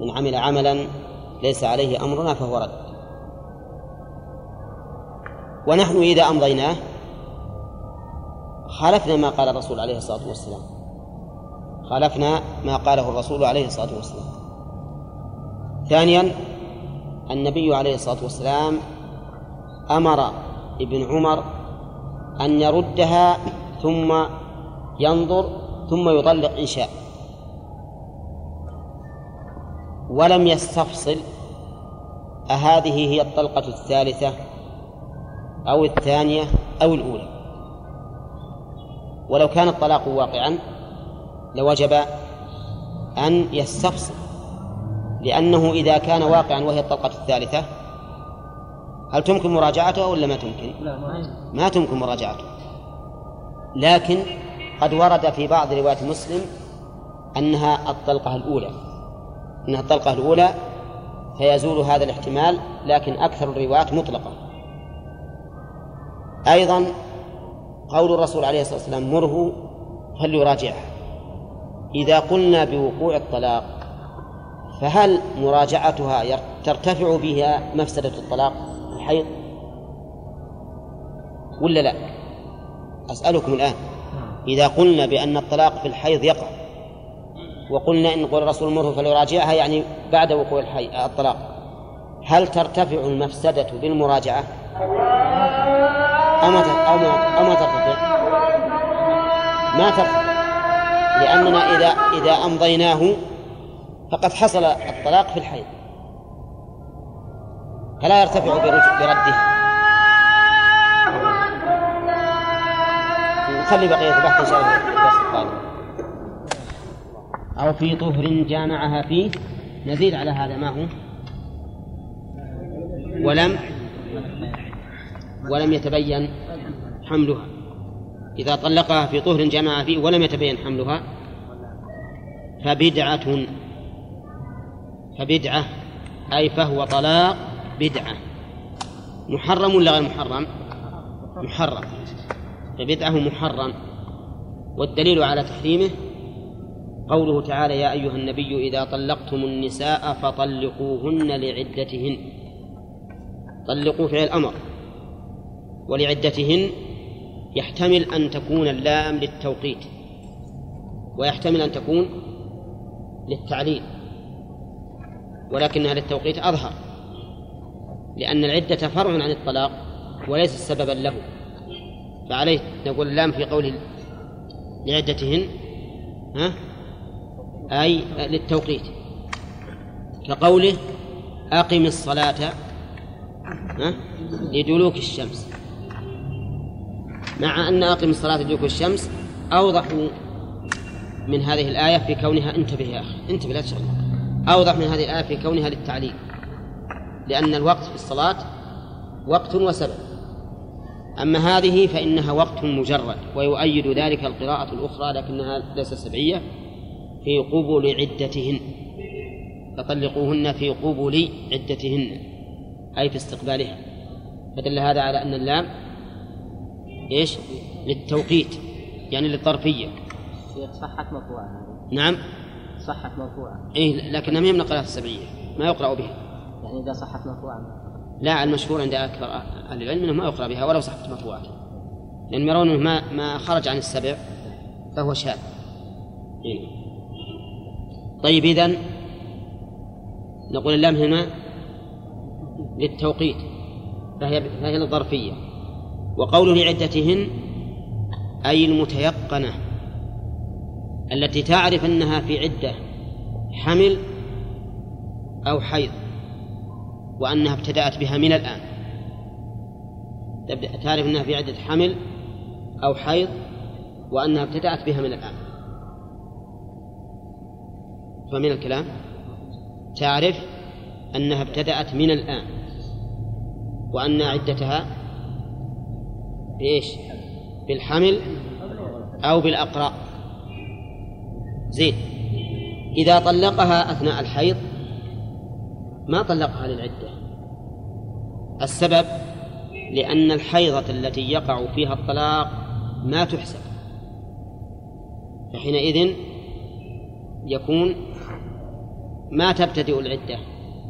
من عمل عملا ليس عليه أمرنا فهو رد. ونحن إذا أمضيناه خالفنا ما قال الرسول عليه الصلاة والسلام. خالفنا ما قاله الرسول عليه الصلاة والسلام. ثانيا النبي عليه الصلاة والسلام أمر ابن عمر أن يردها ثم ينظر ثم يطلق إن شاء. ولم يستفصل أهذه هي الطلقة الثالثة أو الثانية أو الأولى. ولو كان الطلاق واقعا لوجب أن يستفصل لأنه إذا كان واقعا وهي الطلقة الثالثة هل تمكن مراجعته ولا ما تمكن؟ ما تمكن مراجعته. لكن قد ورد في بعض روايات مسلم أنها الطلقة الأولى. أنها الطلقة الأولى فيزول هذا الاحتمال لكن أكثر الروايات مطلقة. أيضا قول الرسول عليه الصلاة والسلام مره فليراجعها. إذا قلنا بوقوع الطلاق فهل مراجعتها ترتفع بها مفسدة الطلاق الحيض؟ ولا لا؟ أسألكم الآن. إذا قلنا بأن الطلاق في الحيض يقع وقلنا إن قول الرسول مره فليراجعها يعني بعد وقوع الحي... الطلاق. هل ترتفع المفسدة بالمراجعة؟ أو ما أو ما, ترتفع؟ ما ترتفع. لأننا إذا إذا أمضيناه فقد حصل الطلاق في الحيض فلا يرتفع بردها نخلي بقية البحث إن شاء الله. أو في طهر جامعها فيه. نزيد على هذا ما هو؟ ولم ولم يتبين حملها. إذا طلقها في طهر جامعها فيه ولم يتبين حملها فبدعة. فبدعة أي فهو طلاق بدعة. محرم ولا غير محرم؟ محرم. فبدعة محرم. والدليل على تحريمه قوله تعالى يا أيها النبي إذا طلقتم النساء فطلقوهن لعدتهن. طلقوا فعل الأمر. ولعدتهن يحتمل أن تكون اللام للتوقيت. ويحتمل أن تكون للتعليل. ولكنها للتوقيت أظهر. لأن العدة فرع عن الطلاق وليس سببا له. فعليه نقول اللام في قوله لعدتهن ها؟ أي للتوقيت. كقوله أقم الصلاة لدلوك الشمس. مع أن أقم الصلاة لدلوك الشمس أوضح من هذه الآية في كونها انتبه يا أخي. انتبه لا تشغل أوضح من هذه الآية في كونها للتعليل. لأن الوقت في الصلاة وقت وسبب. أما هذه فإنها وقت مجرد ويؤيد ذلك القراءة الأخرى لكنها ليست سبعية. في قبل عدتهن. فطلقوهن في قبل عدتهن أي في استقبالها. فدل هذا على أن اللام إيش؟ للتوقيت يعني للظرفية. شيخ صحت مرفوعة. نعم. صحت مرفوعة. إيه لكنها من القراءة السبعية ما يقرأ بها. يعني إذا صحت مرفوعة. لا المشهور عند أكثر أهل العلم أنه ما يقرأ بها ولو صحت مرفوعة. لأن يرون أنه ما ما خرج عن السبع فهو شاذ. إيه. طيب إذن نقول اللام هنا للتوقيت فهي فهي للظرفية وقوله لعدتهن أي المتيقنة التي تعرف أنها في عدة حمل أو حيض وأنها ابتدأت بها من الآن. تعرف أنها في عدة حمل أو حيض وأنها ابتدأت بها من الآن. فمن الكلام تعرف أنها ابتدأت من الآن وأن عدتها بإيش؟ بالحمل أو بالأقراء زين. إذا طلقها أثناء الحيض ما طلقها للعدة. السبب لأن الحيضة التي يقع فيها الطلاق ما تحسب. فحينئذ يكون ما تبتدئ العدة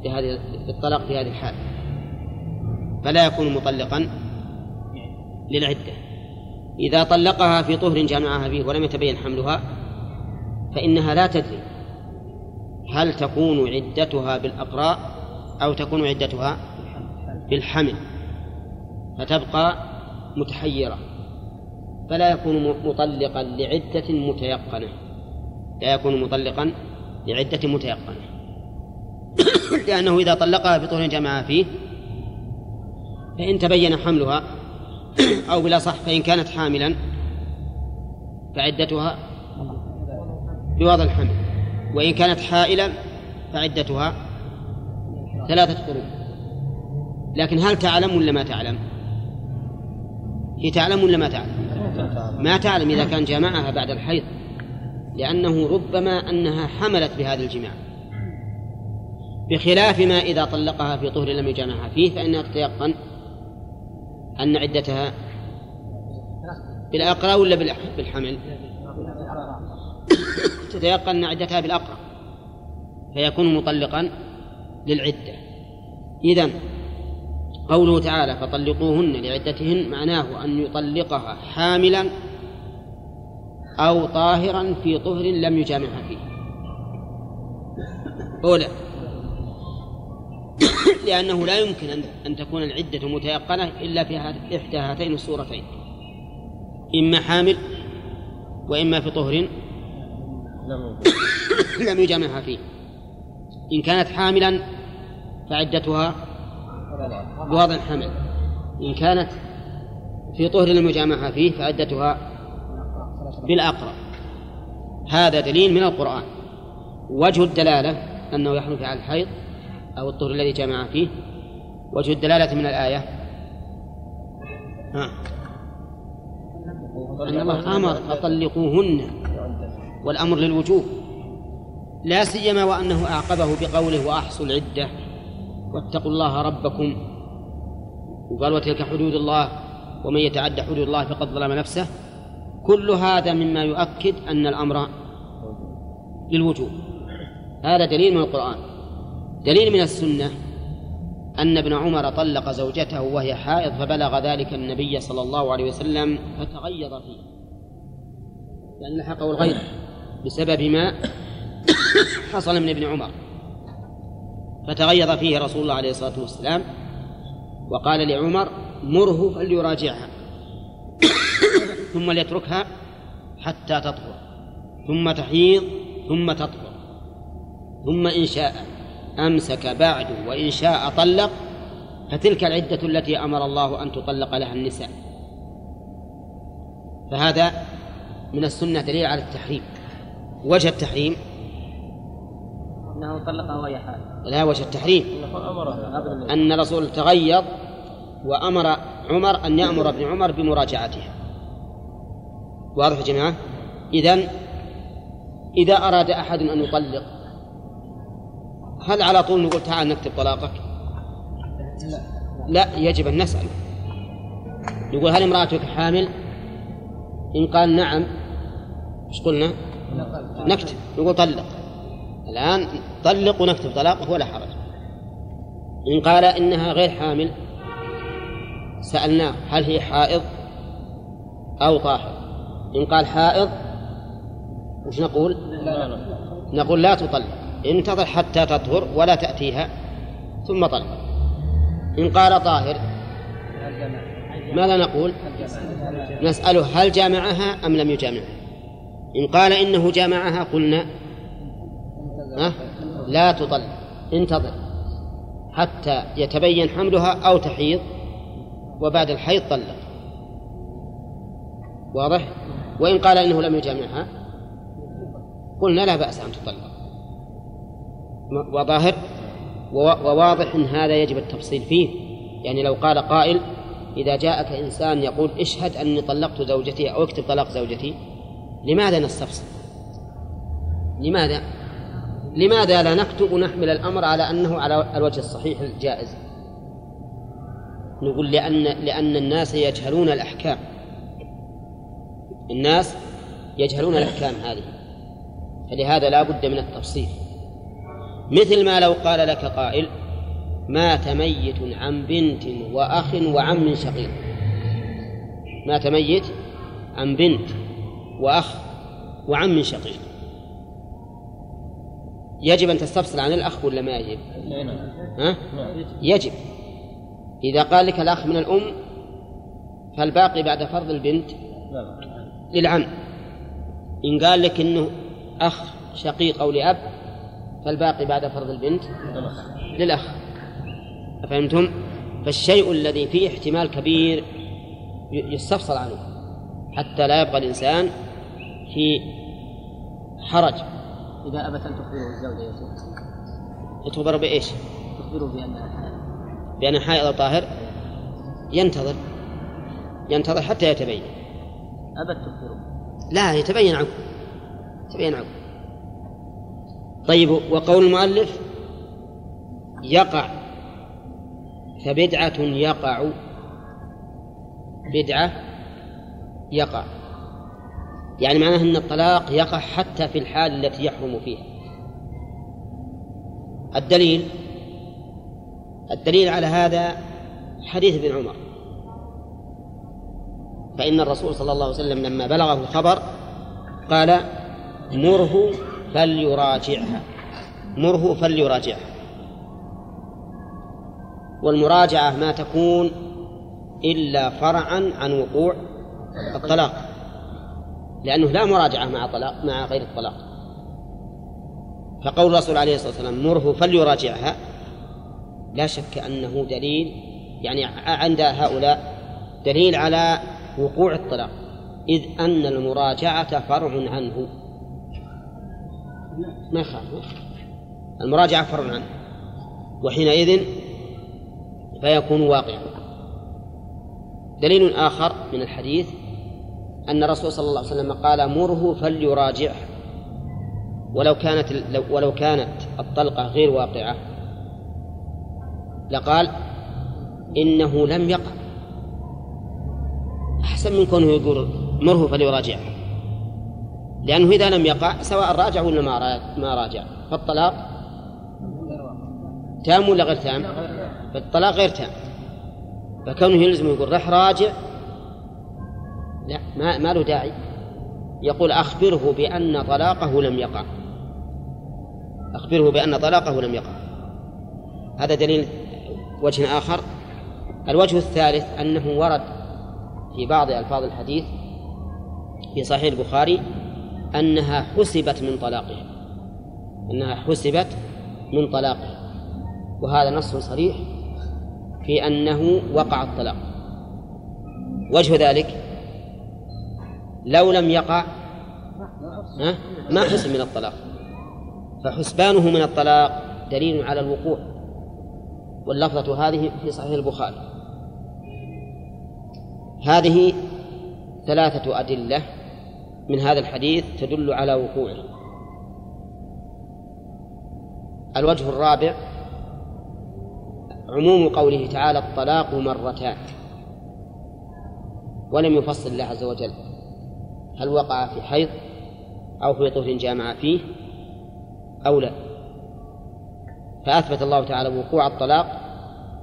بهذه الطلاق في هذه الحال. فلا يكون مطلقا للعدة. إذا طلقها في طهر جامعها فيه ولم يتبين حملها فإنها لا تدري هل تكون عدتها بالأقراء أو تكون عدتها بالحمل فتبقى متحيرة. فلا يكون مطلقا لعدة متيقنة. لا يكون مطلقا لعدة متيقنة. لأنه إذا طلقها بطهر جمعها فيه فإن تبين حملها أو بلا صح فإن كانت حاملا فعدتها بوضع الحمل وإن كانت حائلا فعدتها ثلاثة قرون لكن هل تعلم ولا ما تعلم؟ هي تعلم ولا ما تعلم؟ ما تعلم إذا كان جمعها بعد الحيض لأنه ربما أنها حملت بهذا الجماع بخلاف ما إذا طلقها في طهر لم يجامعها فيه فإنها تتيقن أن عدتها بالأقرى ولا بالحمل؟ تتيقن أن عدتها بالأقرى فيكون مطلقا للعدة إذن قوله تعالى فطلقوهن لعدتهن معناه أن يطلقها حاملا أو طاهرا في طهر لم يجامعها فيه أولى لأنه لا يمكن أن تكون العدة متيقنة إلا في إحدى هاتين الصورتين. إما حامل وإما في طهر لم يجامعها فيه. إن كانت حاملا فعدتها بوضع الحمل إن كانت في طهر لم يجامعها فيه فعدتها بالأقرب. هذا دليل من القرآن. وجه الدلالة أنه يحمل على الحيض أو الطهر الذي جامع فيه؟ وجه الدلالة من الآية. ها. أن الله أمر فطلقوهن. والأمر للوجوب. لا سيما وأنه أعقبه بقوله وأحصوا العدة. واتقوا الله ربكم. وقال وتلك حدود الله. ومن يتعد حدود الله فقد ظلم نفسه. كل هذا مما يؤكد أن الأمر للوجوب. هذا دليل من القرآن. دليل من السنة أن ابن عمر طلق زوجته وهي حائض فبلغ ذلك النبي صلى الله عليه وسلم فتغيظ فيه. لأن لحقه الغيظ بسبب ما حصل من ابن عمر. فتغيظ فيه رسول الله عليه الصلاة والسلام وقال لعمر مره فليراجعها ثم ليتركها حتى تطهر ثم تحيض ثم تطهر ثم إن شاء. أمسك بعد وإن شاء طلق فتلك العدة التي أمر الله أن تطلق لها النساء. فهذا من السنة دليل على التحريم. وجه التحريم؟ أنه طلقها وهي حائض. لا وجه التحريم. أن الرسول تغيظ وأمر عمر أن يأمر ابن عمر بمراجعتها. واضح يا جماعة؟ إذن إذا أراد أحد أن يطلق هل على طول نقول تعال نكتب طلاقك. لا يجب أن نسأل. نقول هل امرأتك حامل؟ إن قال نعم إيش قلنا؟ نكتب. نقول طلق. الآن طلق ونكتب طلاقه ولا حرج. إن قال إنها غير حامل سألناه هل هي حائض أو طاهر. إن قال حائض وش نقول؟ نقول لا تطلق. انتظر حتى تطهر ولا تأتيها ثم طلق. إن قال طاهر ماذا نقول؟ نسأله هل جامعها أم لم يجامعها. إن قال إنه جامعها قلنا ها؟ لا تطلق انتظر حتى يتبين حملها أو تحيض وبعد الحيض طلق. واضح؟ وإن قال إنه لم يجامعها قلنا لا بأس أن تطلق. وظاهر وواضح هذا يجب التفصيل فيه. يعني لو قال قائل إذا جاءك إنسان يقول اشهد أني طلقت زوجتي أو اكتب طلاق زوجتي لماذا نستفصل لماذا؟ لماذا لا نكتب ونحمل الأمر على أنه على الوجه الصحيح الجائز؟ نقول لأن لأن الناس يجهلون الأحكام. الناس يجهلون الأحكام هذه. فلهذا لا بد من التفصيل. مثل ما لو قال لك قائل مات ميت عن بنت وأخ وعم شقيق مات ميت عن بنت وأخ وعم شقيق يجب أن تستفصل عن الأخ ولا ما يجب؟ ها؟ يجب. إذا قال لك الأخ من الأم فالباقي بعد فرض البنت للعم. إن قال لك إنه أخ شقيق أو لأب فالباقي بعد فرض البنت للأخ. أفهمتم؟ فالشيء الذي فيه احتمال كبير يستفصل عنه حتى لا يبقى الإنسان في حرج. إذا أبت أن تخبره الزوجة تخبر بإيش؟ تخبره بأنها حائض. بأن حائض أو طاهر؟ ينتظر. ينتظر حتى يتبين. أبت تخبره. لا يتبين عنه. يتبين عنه. طيب وقول المؤلف يقع فبدعة يقع بدعة يقع. يعني معناه أن الطلاق يقع حتى في الحال التي يحرم فيها. الدليل الدليل على هذا حديث ابن عمر. فإن الرسول صلى الله عليه وسلم لما بلغه الخبر قال مره فليراجعها. مره فليراجعها. والمراجعة ما تكون إلا فرعا عن وقوع الطلاق. لأنه لا مراجعة مع طلاق مع غير الطلاق. فقول الرسول عليه الصلاة والسلام مره فليراجعها لا شك أنه دليل يعني عند هؤلاء دليل على وقوع الطلاق. إذ أن المراجعة فرع عنه. ما يخالف المراجعة فرع عنه. وحينئذ فيكون واقعا. دليل آخر من الحديث أن الرسول صلى الله عليه وسلم قال مره فليراجعه ولو كانت ولو كانت الطلقة غير واقعة. لقال إنه لم يقع. أحسن من كونه يقول مره فليراجعه لأنه إذا لم يقع سواء راجع ولا ما راجع. فالطلاق تام ولا غير تام؟ فالطلاق غير تام. فكونه يلزم يقول رح راجع لا ما, ما له داعي. يقول أخبره بأن طلاقه لم يقع. أخبره بأن طلاقه لم يقع. هذا دليل وجه آخر. الوجه الثالث أنه ورد في بعض ألفاظ الحديث في صحيح البخاري أنها حسبت من طلاقها. أنها حسبت من طلاقها. وهذا نص صريح في أنه وقع الطلاق. وجه ذلك لو لم يقع ما حسب من الطلاق. فحسبانه من الطلاق دليل على الوقوع. واللفظة هذه في صحيح البخاري. هذه ثلاثة أدلة من هذا الحديث تدل على وقوعه. الوجه الرابع عموم قوله تعالى الطلاق مرتان. ولم يفصل الله عز وجل هل وقع في حيض أو في طهر جامع فيه أو لا. فأثبت الله تعالى وقوع الطلاق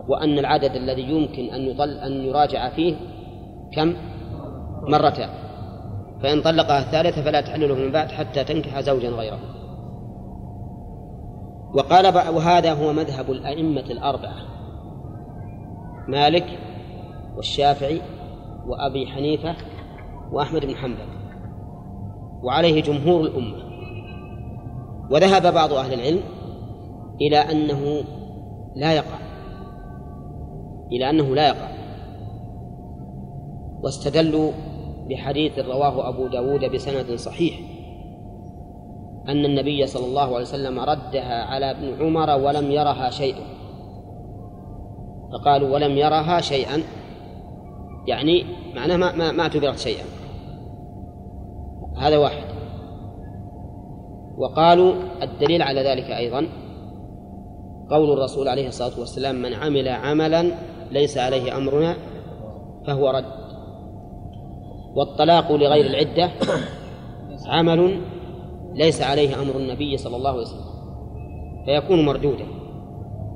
وأن العدد الذي يمكن أن يطل أن يراجع فيه كم؟ مرتان. فإن طلقها الثالثة فلا تحل له من بعد حتى تنكح زوجا غيره. وقال وهذا هو مذهب الأئمة الأربعة مالك والشافعي وأبي حنيفة وأحمد بن حنبل وعليه جمهور الأمة. وذهب بعض أهل العلم إلى أنه لا يقع إلى أنه لا يقع واستدلوا بحديث رواه أبو داود بسند صحيح أن النبي صلى الله عليه وسلم ردها على ابن عمر ولم يرها شيئا. فقالوا ولم يرها شيئا يعني معناه ما ما, ما اعتبرت شيئا. هذا واحد. وقالوا الدليل على ذلك أيضا قول الرسول عليه الصلاة والسلام من عمل عملا ليس عليه أمرنا فهو رد. والطلاق لغير العدة عمل ليس عليه أمر النبي صلى الله عليه وسلم فيكون مردودا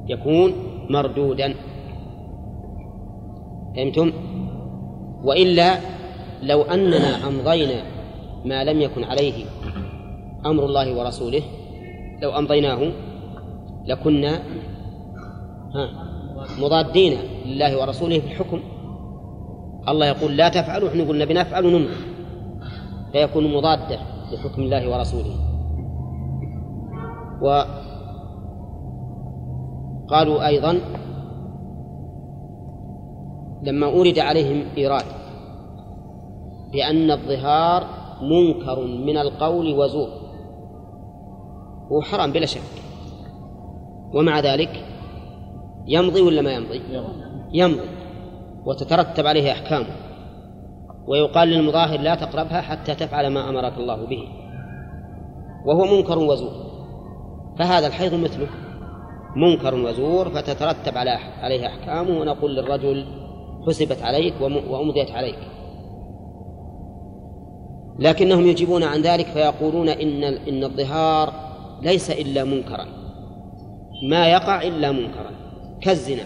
يكون مردودا فهمتم؟ وإلا لو أننا أمضينا ما لم يكن عليه أمر الله ورسوله لو أمضيناه لكنا مضادين لله ورسوله في الحكم الله يقول لا تفعلوا إحنا قلنا بنفعل ونمنع فيكون مضادة لحكم الله ورسوله. وقالوا أيضا لما أورد عليهم إيراد بأن الظهار منكر من القول وزور. هو حرام بلا شك. ومع ذلك يمضي ولا ما يمضي. يمضي. وتترتب عليه أحكامه ويقال للمظاهر لا تقربها حتى تفعل ما أمرك الله به. وهو منكر وزور. فهذا الحيض مثله. منكر وزور فتترتب عليه أحكامه. ونقول للرجل حسبت عليك وأمضيت عليك. لكنهم يجيبون عن ذلك فيقولون إن إن الظهار ليس إلا منكرا. ما يقع إلا منكرا. كالزنا.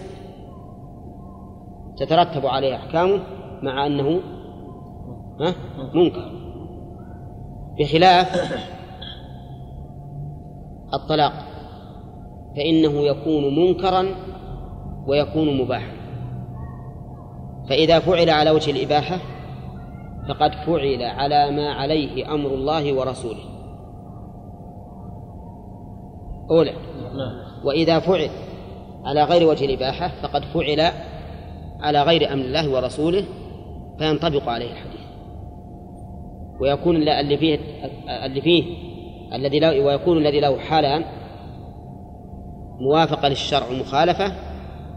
تترتب عليه أحكامه مع أنه منكر. بخلاف الطلاق فإنه يكون منكرا ويكون مباحا. فإذا فعل على وجه الإباحة فقد فعل على ما عليه أمر الله ورسوله. أولى وإذا فعل على غير وجه الإباحة فقد فعل على غير أمر الله ورسوله فينطبق عليه الحديث. ويكون اللي فيه اللي فيه الذي له ويكون الذي له حالان موافقة للشرع ومخالفة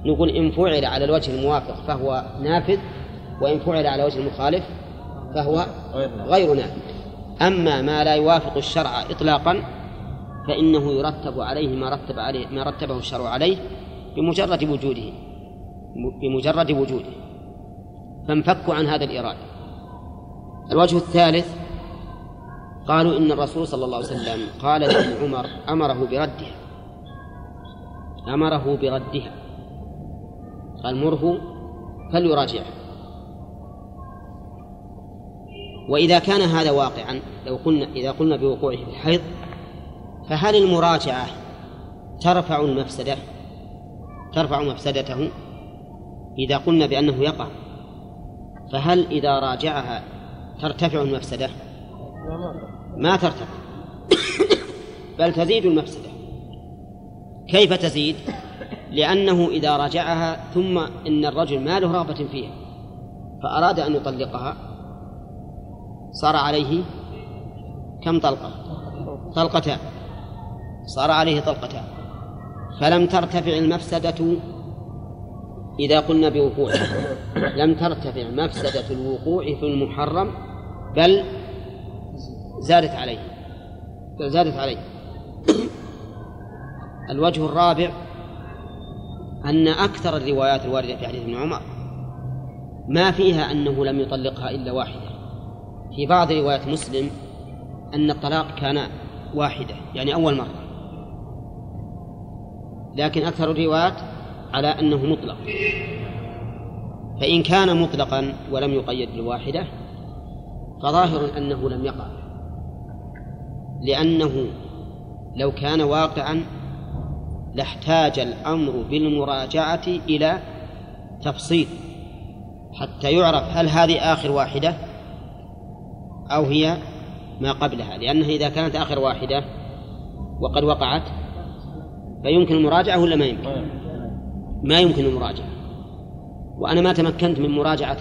نقول إن فعل على الوجه الموافق فهو نافذ وإن فعل على وجه المخالف فهو غير نافذ. أما ما لا يوافق الشرع إطلاقا فإنه يرتب عليه ما رتب عليه ما رتبه الشرع عليه بمجرد وجوده. بمجرد وجوده. فانفكوا عن هذا الإرادة الوجه الثالث قالوا إن الرسول صلى الله عليه وسلم قال لابن عمر أمره بردها. أمره بردها. قال مره فليراجعها وإذا كان هذا واقعا لو قلنا إذا قلنا بوقوعه في الحيض فهل المراجعة ترفع المفسدة؟ ترفع مفسدته؟ إذا قلنا بأنه يقع فهل إذا راجعها ترتفع المفسدة؟ ما ترتفع بل تزيد المفسدة. كيف تزيد؟ لأنه إذا راجعها ثم إن الرجل ما له رغبة فيها فأراد أن يطلقها صار عليه كم طلقة؟ طلقتان صار عليه طلقتان. فلم ترتفع المفسدة إذا قلنا بوقوعها لم ترتفع مفسدة الوقوع في المحرم بل زادت عليه بل زادت عليه. الوجه الرابع أن أكثر الروايات الواردة في حديث ابن عمر ما فيها أنه لم يطلقها إلا واحدة. في بعض روايات مسلم أن الطلاق كان واحدة يعني أول مرة. لكن أكثر الروايات على أنه مطلق. فإن كان مطلقا ولم يقيد بالواحدة فظاهر أنه لم يقع. لأنه لو كان واقعا لاحتاج الأمر بالمراجعة إلى تفصيل حتى يعرف هل هذه آخر واحدة أو هي ما قبلها. لأنها إذا كانت آخر واحدة وقد وقعت فيمكن المراجعة ولا ما يمكن؟ ما يمكن المراجعة. وأنا ما تمكنت من مراجعة